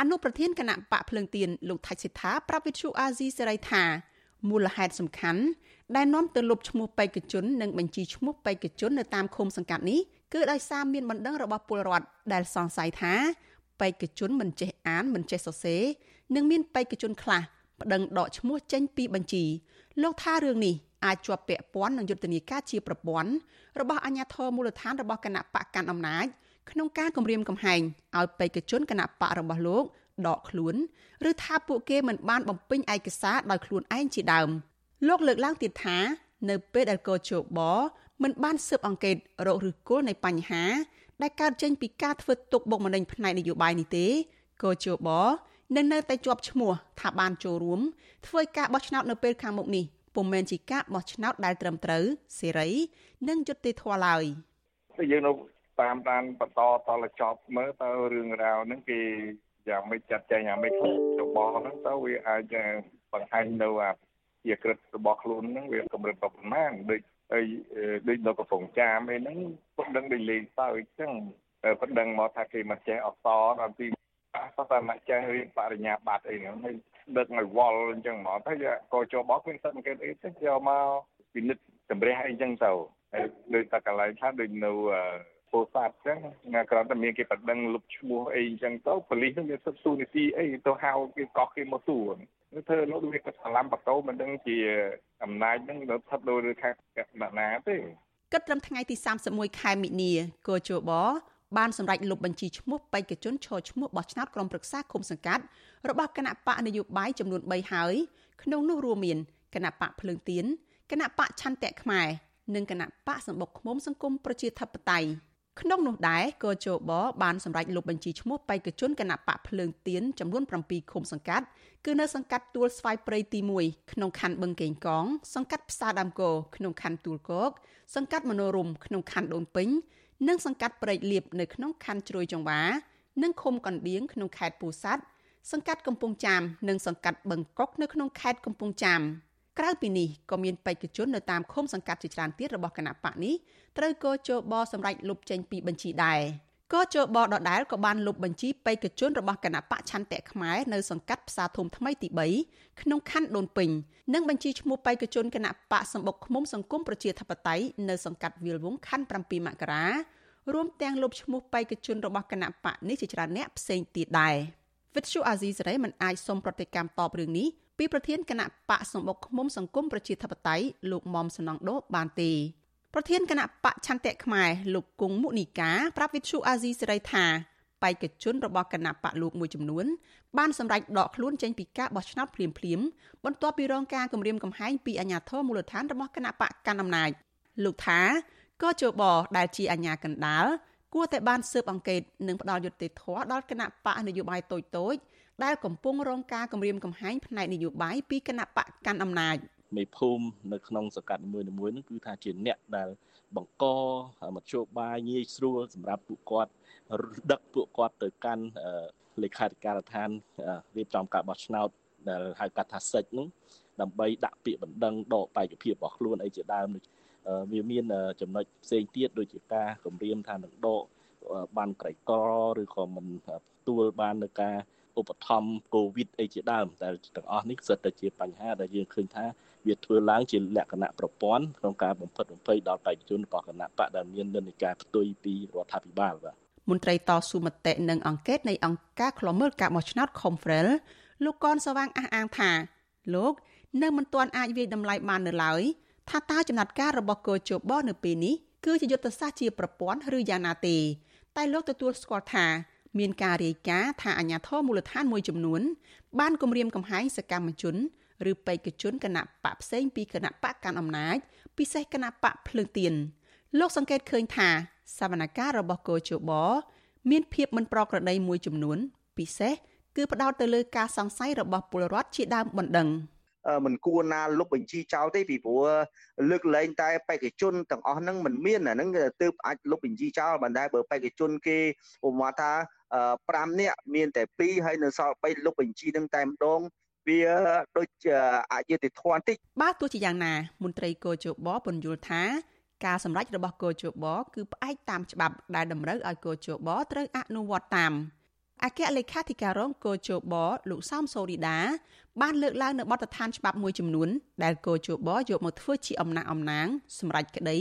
អនុប្រធានគណៈបកភ្លើងទៀនលោកថៃសិដ្ឋាប្រាប់វិទ្យុអាស៊ីសេរីថាមូលហេតុសំខាន់ដែលនាំទៅលុបឈ្មោះបេក្ខជននិងបញ្ជីឈ្មោះបេក្ខជននៅតាមឃុំសង្កាត់នេះគឺដោយសារមានបណ្ដឹងរបស់ពលរដ្ឋដែលសង្ស័យថាបេក្ខជនមិនចេះអានមិនចេះសរសេរនិងមានបេក្ខជនខ្លះប្តឹងដកឈ្មោះចេញពីបញ្ជីលោកថារឿងនេះ អាចជាប់ពាក់ព័ន្ធនឹងយុទ្ធនាការជាប្រព័ន្ធរបស់អាជ្ញាធរមូលដ្ឋានរបស់គណៈបកកាន់អំណាចក្នុងការគម្រាមកំហែងឲ្យបេក្ខជនគណៈបករបស់លោកដកខ្លួនឬថាពួកគេមិនបានបំពេញឯកសារដោយខ្លួនឯងជាដើមលោកលើកឡើងទៀតថា នៅពេលដែលកោជបមិនបានស៊ើបអង្កេតរកឫសគល់នៃបញ្ហា ដែលកើតចេញពីការធ្វើទុកបុកម្នេញផ្នែកនយោបាយនេះទេកោជបនឹងនៅតែជាប់ឈ្មោះថាបានចូលរួមធ្វើការបោះឆ្នោតនៅពេលខាងមុខនេះ ពុំមែនជាការបោះឆ្នោតដែលត្រឹមត្រូវសេរី និងយុត្តិធម៌ឡើយយើងនៅតាមដានបន្តតលចប់មើលតើរឿងរ៉ាវហ្នឹងគេយ៉ាងមិនចាត់ចែងយ៉ាងមិនខ្លះរបស់ហ្នឹងតើវាអាចបង្ហាញនៅអាជាក្រិតរបស់ខ្លួនហ្នឹងវាកម្រិតប្រមាណដូចហើយដូចនៅកំពង់ចាមអីហ្នឹងពុកដឹងដូចលេងសើចអញ្ចឹងពុកដឹងមកថាគេមិនចេះអសរដល់ទីអសរមិនចេះរៀនបរិញ្ញាបត្រអីហ្នឹងហើយ ដឹកឲ្យវល់អញ្ចឹងមកតែក៏ចូលបោកមានសិទ្ធិសង្កេតអីទៅយកមកពិនិត្យតម្រះអីអញ្ចឹងទៅហើយដូចតែកន្លែងថាដូចនៅពោធិ៍សាត់អញ្ចឹងណាគ្រាន់តែមានគេបដិងលុបឈ្មោះអីអញ្ចឹងទៅប៉ូលីសនឹងមានសិទ្ធិទូនីតិអីទៅហៅគេកោះគេមកទួធ្វើលោកវាគាត់ឆ្លាំបកោមិនដឹងជាអំណាចនឹងនៅស្ថិតលើខាងអ្នកណាទេគិតត្រឹមថ្ងៃទី31ខែមិនិនាកោជប បានសម្រេចលុបបញ្ជីឈ្មោះបេក្ខជនឈរឈ្មោះបោះឆ្នោតក្រុមប្រឹក្សាគុំសង្កាត់របស់គណៈបកនយោបាយចំនួន3ហើយក្នុងនោះរួមមានគណៈបកភ្លើងទៀនគណៈបកឆន្ទៈខ្មែរនិងគណៈបកសម្បុកឃុំសង្គមប្រជាធិបតេយ្យក្នុងនោះដែរកោជបបានសម្រេចលុបបញ្ជីឈ្មោះបេក្ខជនគណៈបកភ្លើងទៀនចំនួន7ឃុំសង្កាត់គឺនៅសង្កាត់ទួលស្វាយព្រៃទី1ក្នុងខណ្ឌបឹងកេងកង សង្កាត់ផ្សារដើមគោក្នុងខណ្ឌទួលគោកសង្កាត់មនោរមក្នុងខណ្ឌដូនពេញ និងសង្កាត់ព្រែកលៀបនៅក្នុងខណ្ឌជ្រោយចង្វា និងឃុំកណ្ដៀងក្នុងខេត្តពោធិ៍សាត់សង្កាត់កំពង់ចាមនិងសង្កាត់បឹងកុកនៅក្នុងខេត្តកំពង់ចាមក្រៅពីនេះក៏មានបេក្ខជននៅតាមឃុំសង្កាត់ជាច្រើនទៀតរបស់គណៈបកនេះត្រូវកោជបសម្រាប់លុបចេញពីបញ្ជីដែរ កោជបដដែលក៏បានលុបបញ្ជីបេក្ខជនរបស់គណៈបកឆន្ទៈខ្មែរនៅសង្កាត់ផ្សារធំថ្មីទី3ក្នុងខណ្ឌដូនពេញនិងបញ្ជីឈ្មោះបេក្ខជនគណៈបកសម្បុកឃុំសង្គមប្រជាធិបតេយ្យនៅសង្កាត់វាលវងខណ្ឌ7មករារួមទាំងលុបឈ្មោះបេក្ខជនរបស់គណៈបកនេះជាច្រើនអ្នកផ្សេងទៀតដែរវិទ្យុអាស៊ីសេរីមិនអាចសុំប្រតិកម្មតបរឿងនេះពីប្រធានគណៈបកសម្បុកឃុំសង្គមប្រជាធិបតេយ្យលោកមុំសំណងដូបានទេ ប្រធានគណៈបកឆន្ទៈខ្មែរលោកគង់មុនីកាប្រាប់វិទ្យុអាស៊ីសេរីថាបេក្ខជនរបស់គណៈបកលោកមួយចំនួនបានសម្រេចដកខ្លួនចេញពីការបោះឆ្នោតភ្លាមភ្លាមបន្ទាប់ពីរងការគំរាមកំហែងពីអាជ្ញាធរមូលដ្ឋានរបស់គណៈបកកណ្ដាលអំណាចលោកថាក៏ជបដែលជាអាជ្ញាកណ្ដាលគួរតែបានស៊ើបអង្កេតនិងផ្ដល់យុត្តិធម៌ដល់គណៈបកនយោបាយតូចតូចដែលកំពុងរងការគំរាមកំហែងផ្នែកនយោបាយពីគណៈបកកាន់អំណាច មេភូមិនៅក្នុងសង្កាត់នីមួយៗនោះគឺថាជាអ្នកដែលបង្កមធ្យោបាយងាយស្រួលសម្រាប់ពួកគាត់ដឹកពួកគាត់ទៅកាន់លេខាធិការដ្ឋានរៀបចំការបោះឆ្នោតដែលហៅកាត់ថាសិចនោះដើម្បីដាក់ពាក្យបណ្ដឹងដកបេក្ខភាពរបស់ខ្លួនអីជាដើមវាមានចំណុចផ្សេងទៀតដូចជាការគម្រាមថានឹងដកបានក្រីក្រឬក៏មិនទទួលបាននៅការឧបត្ថម្ភកូវីដអីជាដើមតែទាំងអស់នេះសិតតែជាបញ្ហាដែលយើងឃើញថា វាធ្វើឡើងជាលក្ខណៈប្រព័ន្ធក្នុងការបំផិតបំភ័យដល់បេក្ខជនរបស់គណៈបកដែលមាននិន្នាការផ្ទុយពីរដ្ឋាភិបាលបាទមន្ត្រីតស៊ូមតិនិងអង្កេតនៃអង្គការឃ្លាំមើលការបោះឆ្នោត Confrel លោកកនសវាងអះអាងថាលោកនៅមិនទាន់អាចវិយតម្លៃបាននៅឡើយថាតើចំណាត់ការរបស់កោជបនៅពេលនេះគឺជាយុទ្ធសាស្ត្រជាប្រព័ន្ធឬយ៉ាងណាទេ តែលោកទទួលស្គាល់ថា មានការរាយការណ៍ថាអាញាធរមូលដ្ឋានមួយចំនួនបានគម្រាមកំហែងសកម្មជន ឬបេក្ខជនគណៈបកផ្សេងពីគណៈបកកាន់អំណាចពិសេសគណៈបកភ្លើងទៀនលោកសង្កេតឃើញថាសវនកម្មរបស់កោជបមានភាពមិនប្រក្រតីមួយចំនួន ពិសេសគឺផ្ដោតទៅលើការសង្ស័យរបស់ពលរដ្ឋជាដើមបណ្ដឹងមិនគួរណាលុបបញ្ជីចោលទេពីព្រោះលើកលែងតែបេក្ខជនទាំងអស់ហ្នឹងមិនមានអាហ្នឹងទើបអាចលុបបញ្ជីចោលបានដែរបើបេក្ខជនគេឧបមាថា5នាក់មានតែ2ហើយនៅសល់3លុបបញ្ជីហ្នឹងតែម្ដង វាដូចអយុត្តិធម៌បន្តិចបាទទោះជាយ៉ាងណា មន្ត្រីកោជបពន្យល់ថាការសម្រេចរបស់កោជបគឺផ្អែកតាមច្បាប់ដែលតម្រូវឲ្យកោជបត្រូវអនុវត្តតាមអគ្គលេខាធិការរងកោជបលោកសោមសូរីដាបានលើកឡើងនៅបទដ្ឋានច្បាប់មួយចំនួនដែលកោជបយកមកធ្វើជាអំណះអំណាងសម្រាប់ក្តី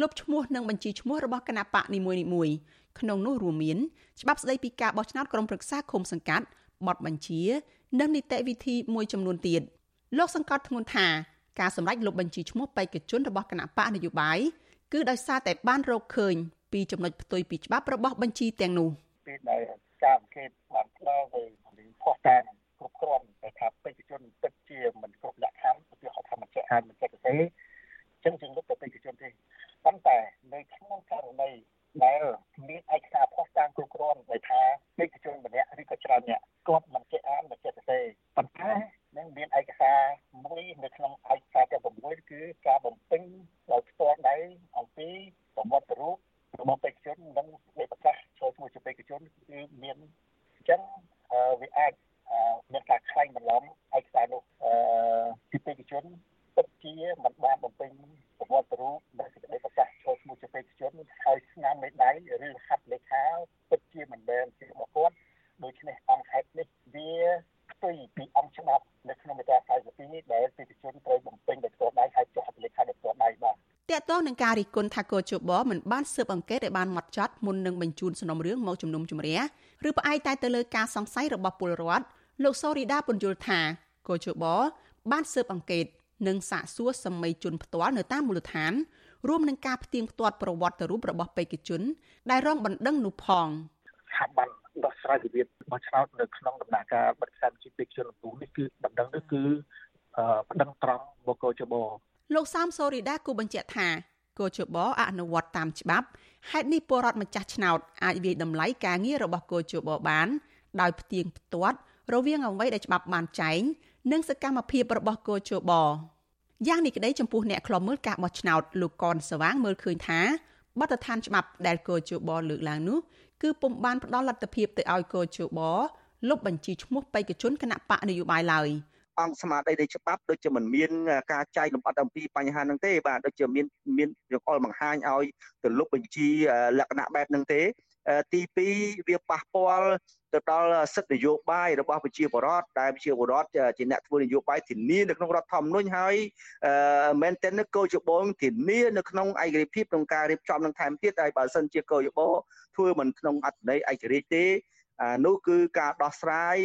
លុបឈ្មោះនិងបញ្ជីឈ្មោះរបស់គណៈបកនីមួយៗក្នុងនោះរួមមានច្បាប់ស្តីពីការបោះឆ្នោតក្រុមប្រឹក្សាឃុំសង្កាត់បទបញ្ជា និងនីតិវិធីមួយចំនួនទៀតលោកសង្កត់ធ្ងន់ថាការសម្រេចលុបបញ្ជីឈ្មោះបេក្ខជនរបស់គណៈបកនយោបាយគឺដោយសារតែបានរកឃើញពីចំណុចផ្ទុយពីច្បាប់របស់បញ្ជីទាំងនោះពេលដែលការអង្កេតបានផ្ដល់ទៅភស្តុតាងគ្រប់គ្រាន់តែថាបេក្ខជនពិតជាមិនគ្រប់លក្ខខណ្ឌឧទាហរណ៍ថាមិនចេះអានមិនចេះសរសេរចឹងជាងលុបទៅបេក្ខជនទេប៉ុន្តែនៅក្នុងករណី ដែលមានឯកសារភស្តុតាងគ្រប់គ្រាន់ដែលថាបេក្ខជនម្នាក់ឬក៏ច្រើនអ្នកគាត់មិនចេះអានមិនចេះសរសេរប៉ុន្តែនឹងមានឯកសារមួយនៅក្នុងឯកសារទាំង6គឺការបំពេញដោយផ្ទាល់ដៃអំពីប្រវត្តិរូបរបស់បេក្ខជននិងលេខប្រកាសចូលឈ្មោះជាបេក្ខជនគឺមានអញ្ចឹងវាអាចមានការខ្លែងបន្លំឯកសារនោះអឺពីបេក្ខជន ពិតជាមិនបានបំពេញប្រវត្តិរូបនិងសេចក្តីប្រកាសចូលឈ្មោះជាបេក្ខជនហើយស្នាមមេដៃឬហាត់លេខាពិតជាមិនមែនជារបស់គាត់ដូច្នេះអង្គហេតុនេះវាផ្ទុយពីអង្គច្បាប់នៅក្នុងមាត្រា42ដែលបេក្ខជនត្រូវបំពេញដោយផ្ទាល់ដៃហើយចុះហត្ថលេខាដោយផ្ទាល់ដៃបាទតកតងនឹងការរិះគន់ថាកោជបមិនបានស៊ើបអង្កេតឲ្យបានម៉ត់ចត់មុននឹងបញ្ជូនសំណុំរឿងមកជំនុំជម្រះឬផ្អែកតែទៅលើការសង្ស័យរបស់ពលរដ្ឋលោកសូរីដាពន្យល់ថាកោជបបានស៊ើបអង្កេត និងសាកសួរសម័យជនផ្ទាល់នៅតាមមូលដ្ឋានរួមនឹងការផ្ទៀងផ្ទាត់ប្រវត្តិរូបរបស់បេក្ខជន ដែលរងបណ្ដឹងនោះផងស្ថាប័នដោះស្រាយវិវាទរបស់ឆ្នោតនៅក្នុងដំណាក់កាលបិទខ្សែបញ្ជីបេក្ខជនទូនេះគឺបណ្ដឹងនេះគឺបណ្ដឹងត្រង់បកជបលោកសាមសូរីដាគូបញ្ជាក់ថាកោជបអនុវត្តតាមច្បាប់ហេតុនេះពលរដ្ឋម្ចាស់ឆ្នោតអាចវាយតម្លៃការងាររបស់កោជបបាន ដោយផ្ទៀងផ្ទាត់រវាងអ្វីដែលច្បាប់បានចែង និងសកម្មភាពរបស់កោជបយ៉ាងនេះក្តីចំពោះអ្នកខ្លំមើលការបោះឆ្នោតលោកកនសវាងមើលឃើញថាបទដ្ឋានច្បាប់ដែលកោជបលើកឡើងនោះគឺពុំបានផ្ដល់លទ្ធភាពទៅឲ្យកោជបលុបបញ្ជីឈ្មោះបេក្ខជនគណៈបកនយោបាយឡើយអង្គស្មារតីនៃច្បាប់ដូចជាមិនមានការចែកលម្អិតអំពីបញ្ហាហ្នឹងទេបាទដូចជាមានមានចង្អុលបង្ហាញឲ្យទៅលុបបញ្ជីលក្ខណៈបែបហ្នឹងទេ ទី2វាប៉ះពាល់ទៅដល់សិទ្ធិនយោបាយរបស់ប្រជាពលរដ្ឋដែលប្រជាពលរដ្ឋជាអ្នកធ្វើនយោបាយធានានៅក្នុងរដ្ឋធម្មនុញ្ញហើយមែនទែនគោលច្បងធានានៅក្នុងឯករាជ្យភាពក្នុងការរៀបចំនឹងថែមទៀតហើយបើសិនជាគោលច្បងធ្វើមិនក្នុងអត្ថន័យឯករាជ្យទេនោះគឺការដោះស្រាយ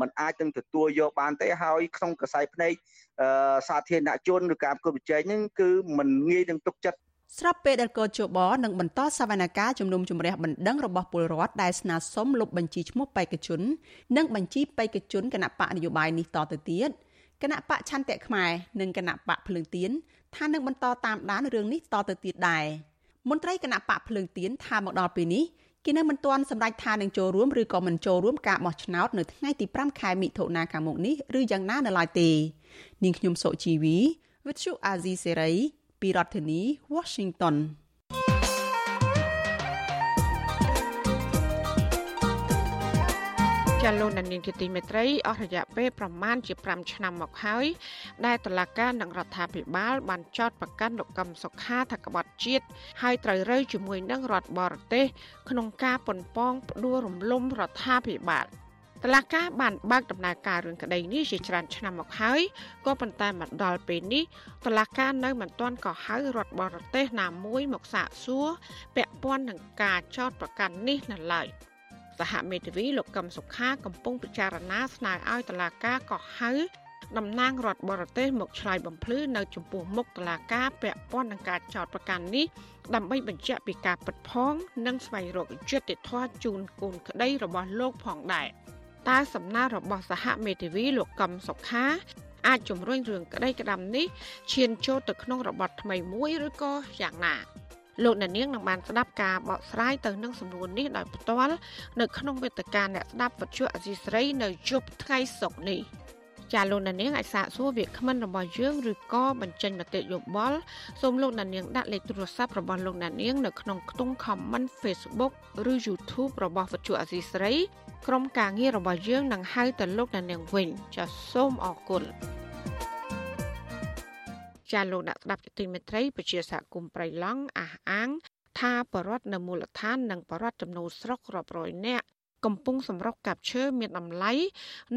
มันអាចនឹងទទួលយកបានទេហើយក្នុងកសែភ្នែកសាធារណជនឬការប្រកួតប្រជែងហ្នឹងគឺมันងាយនឹងទុកចិត្ត ស្របពេលដែលកោជបនឹងបន្តសវនកម្មជំនុំជម្រះបណ្ដឹងរបស់ពលរដ្ឋដែលស្នើសុំលុបបញ្ជីឈ្មោះបេក្ខជន និងបញ្ជីបេក្ខជនគណៈបកនយោបាយនេះតទៅទៀតគណៈបកឆន្ទៈខ្មែរនិងគណៈបកភ្លើងទៀនថានឹងបន្តតាមដានរឿងនេះតទៅទៀតដែរមន្ត្រីគណៈបកភ្លើងទៀនថាមកដល់ពេលនេះគេនៅមិនទាន់សម្រេចថានឹងចូលរួមឬក៏មិនចូលរួមការបោះឆ្នោតនៅថ្ងៃទី5ខែមិថុនាខាងមុខនេះឬយ៉ាងណានៅឡើយទេ នាងខ្ញុំសុជីវី With you Azizi Serai ពីរដ្ឋធានី Washington ចាលោកនាងជាទីមេត្រីអស់រយៈពេលប្រមាណជា5ឆ្នាំមកហើយដែលតឡាការនិងរដ្ឋាភិបាល បានចោទប្រកាន់លោកកឹមសុខាថាក្បត់ជាតិហើយត្រូវរើជាមួយនឹងរដ្ឋបរទេស ក្នុងការប៉ុនប៉ងផ្ដួលរំលំរដ្ឋាភិបាល តឡាការបានបើកដំណើរការរឿងក្តីនេះជាច្រើនឆ្នាំមកហើយក៏ប៉ុន្តែមកដល់ពេលនេះតឡាការនៅមិនទាន់ក៏ហៅរដ្ឋបរទេសណាមួយមកសាកសួរពាក់ព័ន្ធនឹងការចោទប្រកាន់នេះនៅឡើយសហមេធាវីលោកកឹមសុខាកំពុងពិចារណាស្នើឲ្យតឡាការក៏ហៅតំណាងរដ្ឋបរទេសមកឆ្លើយបំភ្លឺនៅចំពោះមុខតុលាការពាក់ព័ន្ធនឹងការចោទប្រកាន់នេះដើម្បីបញ្ជាក់ពីការពិតផង និងស្វែងរកយុត្តិធម៌ជូនកូនក្តីរបស់លោកផងដែរ តើសំណើរបស់សហមេធាវីលោកកឹមសុខាអាចជំរុញរឿងក្តីក្តាំនេះឈានចូលទៅក្នុងរបបថ្មីមួយឬក៏យ៉ាងណាលោកអ្នកនាងនឹងបានស្ដាប់ការបកស្រាយទៅនឹងសំណួរនេះដោយផ្ទាល់នៅក្នុងវេទិកាអ្នកស្ដាប់វិទ្យុអសីស្រីនៅជប់ថ្ងៃសុក្រនេះចាលោកអ្នកនាងអាចសាកសួរវាគ្មិនរបស់យើងឬក៏បញ្ចេញមតិយោបល់សូមលោកអ្នកនាងដាក់លេខទូរស័ព្ទរបស់លោកអ្នកនាងនៅក្នុងខ្ទង់ comment Facebook ឬ YouTube របស់វិទ្យុអសីស្រី ក្រុមការងាររបស់យើងនឹងហៅទៅលោកអ្នកនាងវិញចាសូមអរគុណចាលោកអ្នកស្ដាប់ទីមេត្រីពជាសហគមន៍ប្រៃឡង់អះអាង ថាបរដ្ឋនៅមូលដ្ឋាននិងបរដ្ឋចំនួនស្រុករាប់រយនាក់កំពុងសម្រុកកាប់ឈើមានតម្លៃ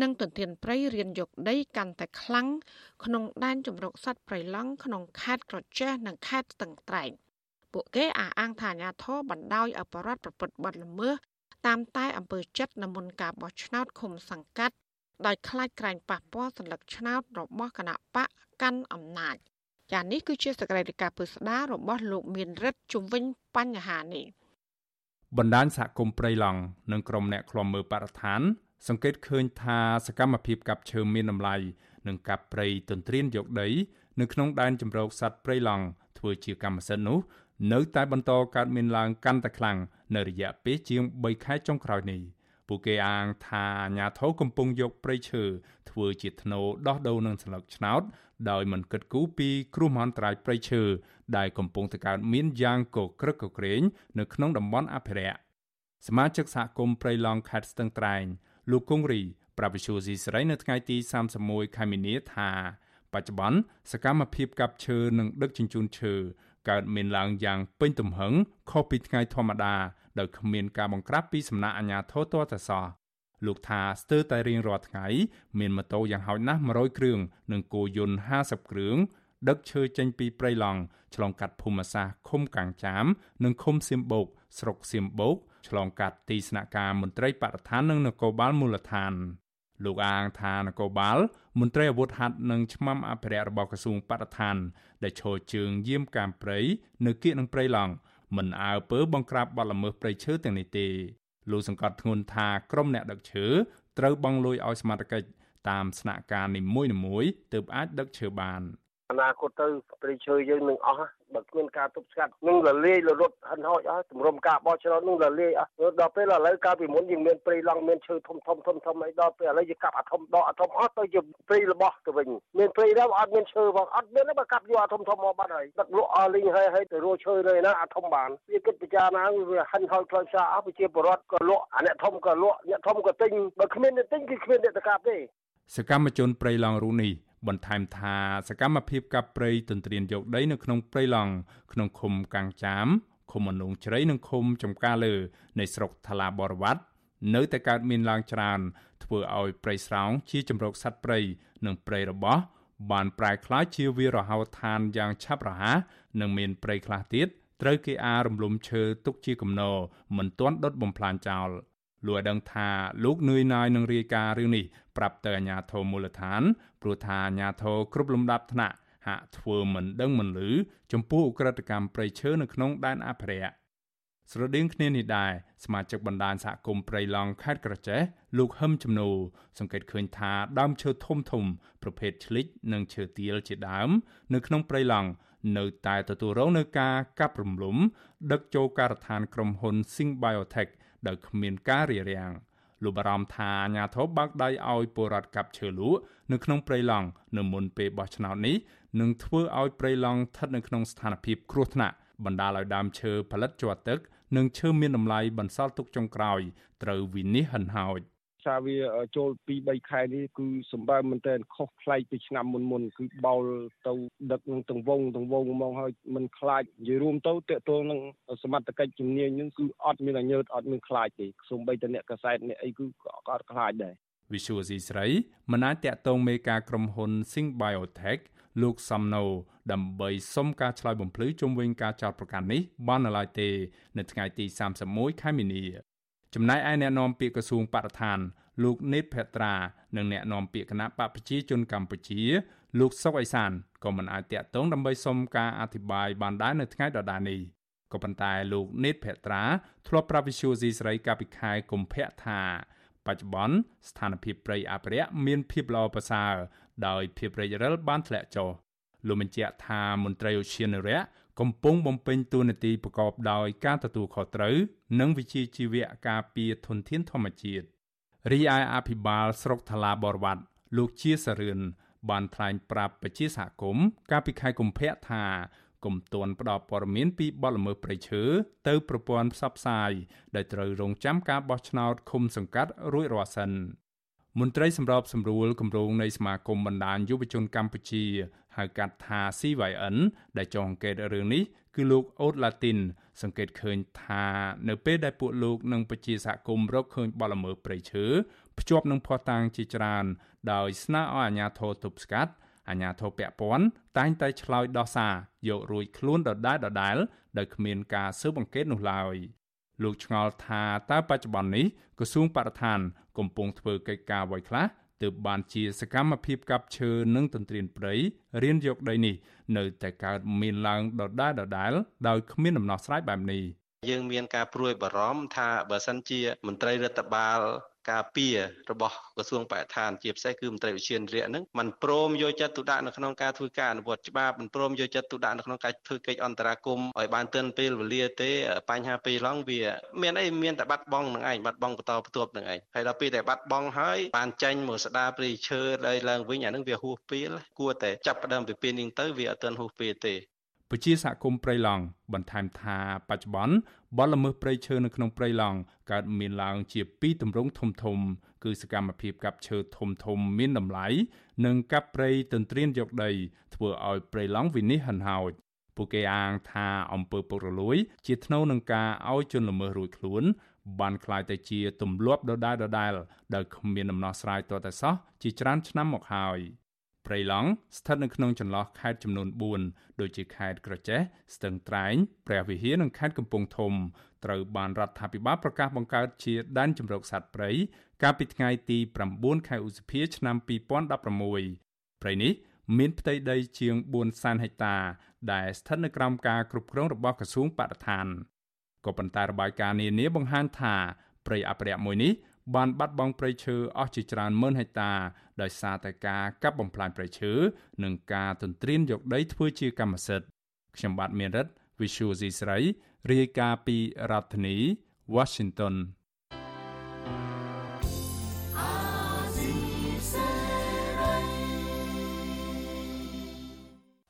និងទន្ទ្រានព្រៃរៀនយកដីកាន់តែខ្លាំងក្នុងដែនជំរកសត្វព្រៃឡង់ក្នុងខេត្តក្រចេះនិងខេត្តស្ទឹងត្រែងពួកគេអះអាងថាអាញាធរបណ្ដោយឲ្យបរដ្ឋប្រព្រឹត្តបទល្មើស តាមតែអំពើចិត្តនិមន្តការបោះឆ្នោតឃុំសង្កាត់ដោយខ្លាចក្រែងប៉ះពាល់សន្លឹកឆ្នោតរបស់គណៈបកកាន់អំណាចចានេះគឺជាសកម្មភាពពឹស្ដាររបស់លោកមានរិទ្ធជំវិញបញ្ហានេះបណ្ដាញសហគមន៍ព្រៃឡង់និងក្រុមអ្នកឃ្លាំមើលបរិស្ថាន សង្កេតឃើញថាសកម្មភាពកាប់ឈើមានតម្លៃនិងកាប់ព្រៃទន្ទ្រានយកដី នៅក្នុងដែនជម្រកសត្វព្រៃឡង់ធ្វើជាកម្មសិទ្ធិនោះ នៅតែបន្តកើតមានឡើងកាន់តែខ្លាំងនៅរយៈពេលជាង3ខែចុងក្រោយនេះពួកគេអាងថាអាញាធរកំពុងយកព្រៃឈើធ្វើជាធ្នូដោះដូរនឹងស្លឹកឆ្នោត ដោយមិនគិតគូរពីគ្រោះមហន្តរាយព្រៃឈើដែលកំពុងតែកើតមានយ៉ាងកក្រឹកកក្រែងនៅក្នុងតំបន់អភិរក្សសមាជិកសហគមន៍ព្រៃឡង់ខេត្តស្ទឹងត្រែងលោកគង្រីប្រាប់វិសុយស៊ីស្រីនៅថ្ងៃទី31ខែមីនាថាបច្ចុប្បន្នសកម្មភាពកាប់ឈើនិងដឹកជញ្ជូនឈើ កើតមានឡើងយ៉ាងពេញទំហឹងខុសពីថ្ងៃធម្មតាដោយគ្មានការបង្ក្រាបពីសំណាក់អាជ្ញាធរទាល់តែសោះលោកថាស្ទើរតែរៀងរាល់ថ្ងៃមានម៉ូតូយ៉ាងហោចណាស់100គ្រឿងនិងគោយន្ត50គ្រឿងដឹកឈើចេញពីព្រៃឡង់ឆ្លងកាត់ភូមិសាស្ត្រឃុំកាំងចាម និងឃុំសៀមបូកស្រុកសៀមបូកឆ្លងកាត់ទីស្នាក់ការមន្ត្រីបរិស្ថាននិងនគរបាលមូលដ្ឋាន លោកអាងថានគរបាលមន្ត្រីអាវុធហត្ថនិងឆ្មាំអភិរក្សរបស់ក្រសួងបរិស្ថានដែលឈរជើងយាមកាមព្រៃនៅគៀកនឹងព្រៃឡង់មិនអើពើបង្ក្រាបបទល្មើសព្រៃឈើទាំងនេះទេលោកសង្កត់ធ្ងន់ថាក្រុមអ្នកដឹកឈើត្រូវបង់លុយឲ្យសមត្ថកិច្ចតាមស្នាក់ការនីមួយៗទើបអាចដឹកឈើបាន អនាគតទៅព្រៃឈើយើងនឹងអស់បើគ្មានការទប់ស្កាត់នឹងរលាយរត់ហិនហោចអស់ទម្រាំការបោះឆ្នោតនឹងរលាយអស់ដល់ពេលឥឡូវកាលពីមុនយើងមានព្រៃឡង់មានឈើធំធំធំធំអីដល់ពេលឥឡូវយើងកាប់អាធំដកអាធំអស់ទៅជាព្រៃរបស់ទៅវិញមានព្រៃដែរអត់មានឈើផងអត់មានទេបើកាប់យកអាធំធំមកបាត់ហើយដឹកលក់អស់លីងហើយហើយទៅរកឈើនៅណាអាធំបានវាគិតពិចារណាវាហិនហោចផ្លូវផ្សារអស់ប្រជាពលរដ្ឋក៏លក់អាអ្នកធំក៏លក់អ្នកធំក៏ទិញបើគ្មានអ្នកទិញគឺគ្មានអ្នកទៅកាប់ទេសកម្មជនព្រៃឡង់រូនេះ បន្ថែមថាសកម្មភាពកាប់ព្រៃទន្ទ្រានយកដីនៅក្នុងព្រៃឡង់ក្នុងឃុំកាំងចាមឃុំអនុងជ្រៃនិងឃុំចំការលើនៃស្រុកថ្លាបរវត្តនៅតែកើតមានឡើងច្រើនធ្វើឲ្យព្រៃស្រោងជាជំរកសត្វព្រៃនិងព្រៃរបស់បានប្រែក្លាយជាវារហោឋានយ៉ាងឆាប់រហ័សនិងមានព្រៃខ្លះទៀតត្រូវគេអារំលំឈើទុកជាគំនរមិនទាន់ដុតបំផ្លាញចោល។ លោកឲ្យដឹងថាលោកនឿយណាយនឹងរាយការណ៍រឿងនេះប្រាប់ទៅអាជ្ញាធរមូលដ្ឋានព្រោះថាអាជ្ញាធរគ្រប់លំដាប់ថ្នាក់ហាក់ធ្វើមិនដឹងមិនឮចំពោះអ ுக ្រិតកម្មប្រៃឈើនៅក្នុងដែនអភិរក្សស្រដៀងគ្នានេះដែរសមាជិកបណ្ដាញសហគមន៍ព្រៃឡង់ខេត្តក្រចេះលោកហឹមជំនូសង្កេតឃើញថាដើមឈើធំធំប្រភេទឆ្លិចនិងឈើទាលជាដើម នៅក្នុងព្រៃឡង់នៅតែទទួលរងនឹងការកាប់រំលំដឹកចូលការដ្ឋានក្រុមហ៊ុន Sing Biotech ដោយគ្មានការរារាំងលោកបារម្ភថាអាញាធរបាក់ដៃឲ្យពលរដ្ឋកាប់ឈើលក់នៅក្នុងព្រៃឡង់នៅមុនពេលបោះឆ្នោតនេះនឹងធ្វើឲ្យព្រៃឡង់ស្ថិតនៅក្នុងស្ថានភាពគ្រោះថ្នាក់បណ្ដាលឲ្យដើមឈើផលិតជាប់ទឹក និងឈើមានតម្លៃបន្សល់ទុកចុងក្រោយត្រូវវិនិច្ឆ័យហិនហោច សារវាចូល2 3ខែនេះគឺសម្បើមមែនតើខុសប្លែកពីឆ្នាំមុនមុនគឺបោលទៅដឹកនឹងទង្វងទង្វងមកហើយមិនខ្លាចនិយាយរួមទៅតកតងនឹងសមត្ថកិច្ចជំនាញនឹងគឺអត់មានអញើតអត់មានខ្លាចទេសូម្បីតែអ្នកកសែតអ្នកអីគឺក៏អត់ខ្លាចដែរ Visual C ស្រីមិនអាចតាក់ទងមេការក្រុមហ៊ុន Sing Biotech លោកសំណូដើម្បីសុំការឆ្លើយបំភ្លឺជុំវិញការចោទប្រកាន់នេះបាននៅឡើយទេ នៅថ្ងៃទី31ខែមីនា ចំណែកឯអ្នកនាំពាក្យក្រសួងបរិស្ថាន លោកនេតភត្រានិងអ្នកនាំពាក្យគណៈបកប្រជាជនកម្ពុជា លោកសុកអេសានក៏មិនអាចតាក់ទងដើម្បីសុំការអធិប្បាយបានដែរនៅថ្ងៃដដែលនេះក៏ប៉ុន្តែលោកនេតភត្រាធ្លាប់ប្រាប់វិសុយស៊ីស្រីកាលពីខែកុម្ភៈថាបច្ចុប្បន្នស្ថានភាពព្រៃអភិរក្សមានភាពល្អប្រសើរដោយភាពរិចរិលបានធ្លាក់ចុះលោកបញ្ជាក់ថាមន្ត្រីឧទ្យានុរ ក្សកំពុងបំពេញតួនាទីប្រកបដោយការទទួលខុសត្រូវនិងវិជ្ជាជីវៈការពារធនធានធម្មជាតិរីឯអភិបាលស្រុកថ្លាបរវត្តលោកជាសរឿនបានថ្លែងប្រាប់ប្រជាសហគមន៍កាលពីខែកុម្ភៈថាគុំទាន់ផ្ដល់ព័ត៌មានពីបទល្មើសព្រៃឈើទៅប្រព័ន្ធផ្សព្វផ្សាយដែលត្រូវរងចាំការបោះឆ្នោតឃុំសង្កាត់រួចរាល់សិនមន្ត្រីសម្របសម្រួលគម្រោងនៃសមាគមបណ្ដាញយុវជនកម្ពុជា ហៅកាត់ថា CYN ដែលចងអង្កេតរឿងនេះគឺលោកអូតឡាទីន សង្កេតឃើញថានៅពេលដែលពួកលោកនិងប្រជាសហគមន៍រកឃើញបលល្មើសព្រៃឈើភ្ជាប់នឹងភស្តុតាងជាច្រើន ដោយស្នើឲ្យអាជ្ញាធរទប់ស្កាត់អាជ្ញាធរពាក់ព័ន្ធតែងតែឆ្លើយដោះសារយករួចខ្លួនដដែលដដែលដោយគ្មានការស៊ើបអង្កេតនោះឡើយលោកឆ្ងល់ថាតើបច្ចុប្បន្ននេះក្រសួងបរិស្ថាន កំពុងធ្វើកិច្ចការអ្វីខ្លះ ទើបបានជាសកម្មភាពកាប់ឈើនិងទន្ទ្រានព្រៃរៀនយកដីនេះនៅតែកើតមានឡើងដដែលដដែលដោយគ្មានដំណោះស្រាយបែបនេះយើងមានការព្រួយបារម្ភថាបើសិនជាមន្ត្រីរដ្ឋបាល ការពាររបស់ក្រសួងបរិស្ថានជាពិសេសគឺមន្ត្រីវិជានរាជហ្នឹងมันព្រមយកចិត្តទុកដាក់នៅក្នុងការធ្វើការអនុវត្តច្បាប់มันព្រមយកចិត្តទុកដាក់នៅក្នុងការធ្វើកិច្ចអន្តរាគមន៍ឲ្យបានទាន់ពេលវេលាទេបញ្ហាពេលឡងវាមានអីមានតែបាត់បង់នឹងឯងបាត់បង់បន្តបន្ទាប់នឹងឯងហើយដល់ពេលតែបាត់បង់ហើយបានចាញ់មកស្ដារព្រៃឈើដល់ឡើងវិញអានឹងវាហួសពេលគួរតែចាប់ផ្ដើមពីពេលនេះទៅវាអត់ទាន់ហួសពេលទេ ពជាសហគមន៍ព្រៃឡង់បន្ថែមថាបច្ចុប្បន្នបទល្មើសព្រៃឈើនៅក្នុងព្រៃឡង់កើតមានឡើងជាពីរទម្រង់ធំធំ គឺសកម្មភាពកាប់ឈើធំធំមានតម្លៃនិងកាប់ព្រៃទន្ទ្រានយកដី ធ្វើឲ្យព្រៃឡង់វិនិច្ឆ័យហិនហោចពួកគេអាងថាអង្គើពុករលួយ ជាថ្នូវនឹងការឲ្យជនល្មើសរួចខ្លួន បានคล้ายទៅជាទម្លាប់ដដែលដដែលដែលគ្មានដំណោះស្រាយទាល់តែសោះជាច្រើនឆ្នាំមកហើយ។ ព្រៃឡង់ស្ថិតនៅក្នុងចន្លោះខេត្តចំនួន4ដូចជាខេត្តក្រចេះស្ទឹងត្រែងព្រះវិហារនិងខេត្តកំពង់ធំត្រូវបានរដ្ឋាភិបាលប្រកាសបង្កើតជាដែនជម្រកសត្វព្រៃកាលពីថ្ងៃទី9ខែឧសភាឆ្នាំ2016ព្រៃនេះមានផ្ទៃដីជាង400,000ហិកតា ដែលស្ថិតនៅក្រោមការគ្រប់គ្រងរបស់ក្រសួងបរិស្ថានក៏ប៉ុន្តែរបាយការណ៍នានាបង្ហាញថាព្រៃអភិរក្សមួយនេះ បានបាត់បង់ព្រៃឈើអស់ជាច្រើនម៉ឺនហិកតាដោយសារតែការកាប់បំផ្លាញព្រៃឈើនិងការទន្ទ្រានយកដីធ្វើជាកម្មសិទ្ធិខ្ញុំបាទមានរិទ្ធ Visual C ស្រីរាយការណ៍ពីរដ្ឋធានី Washington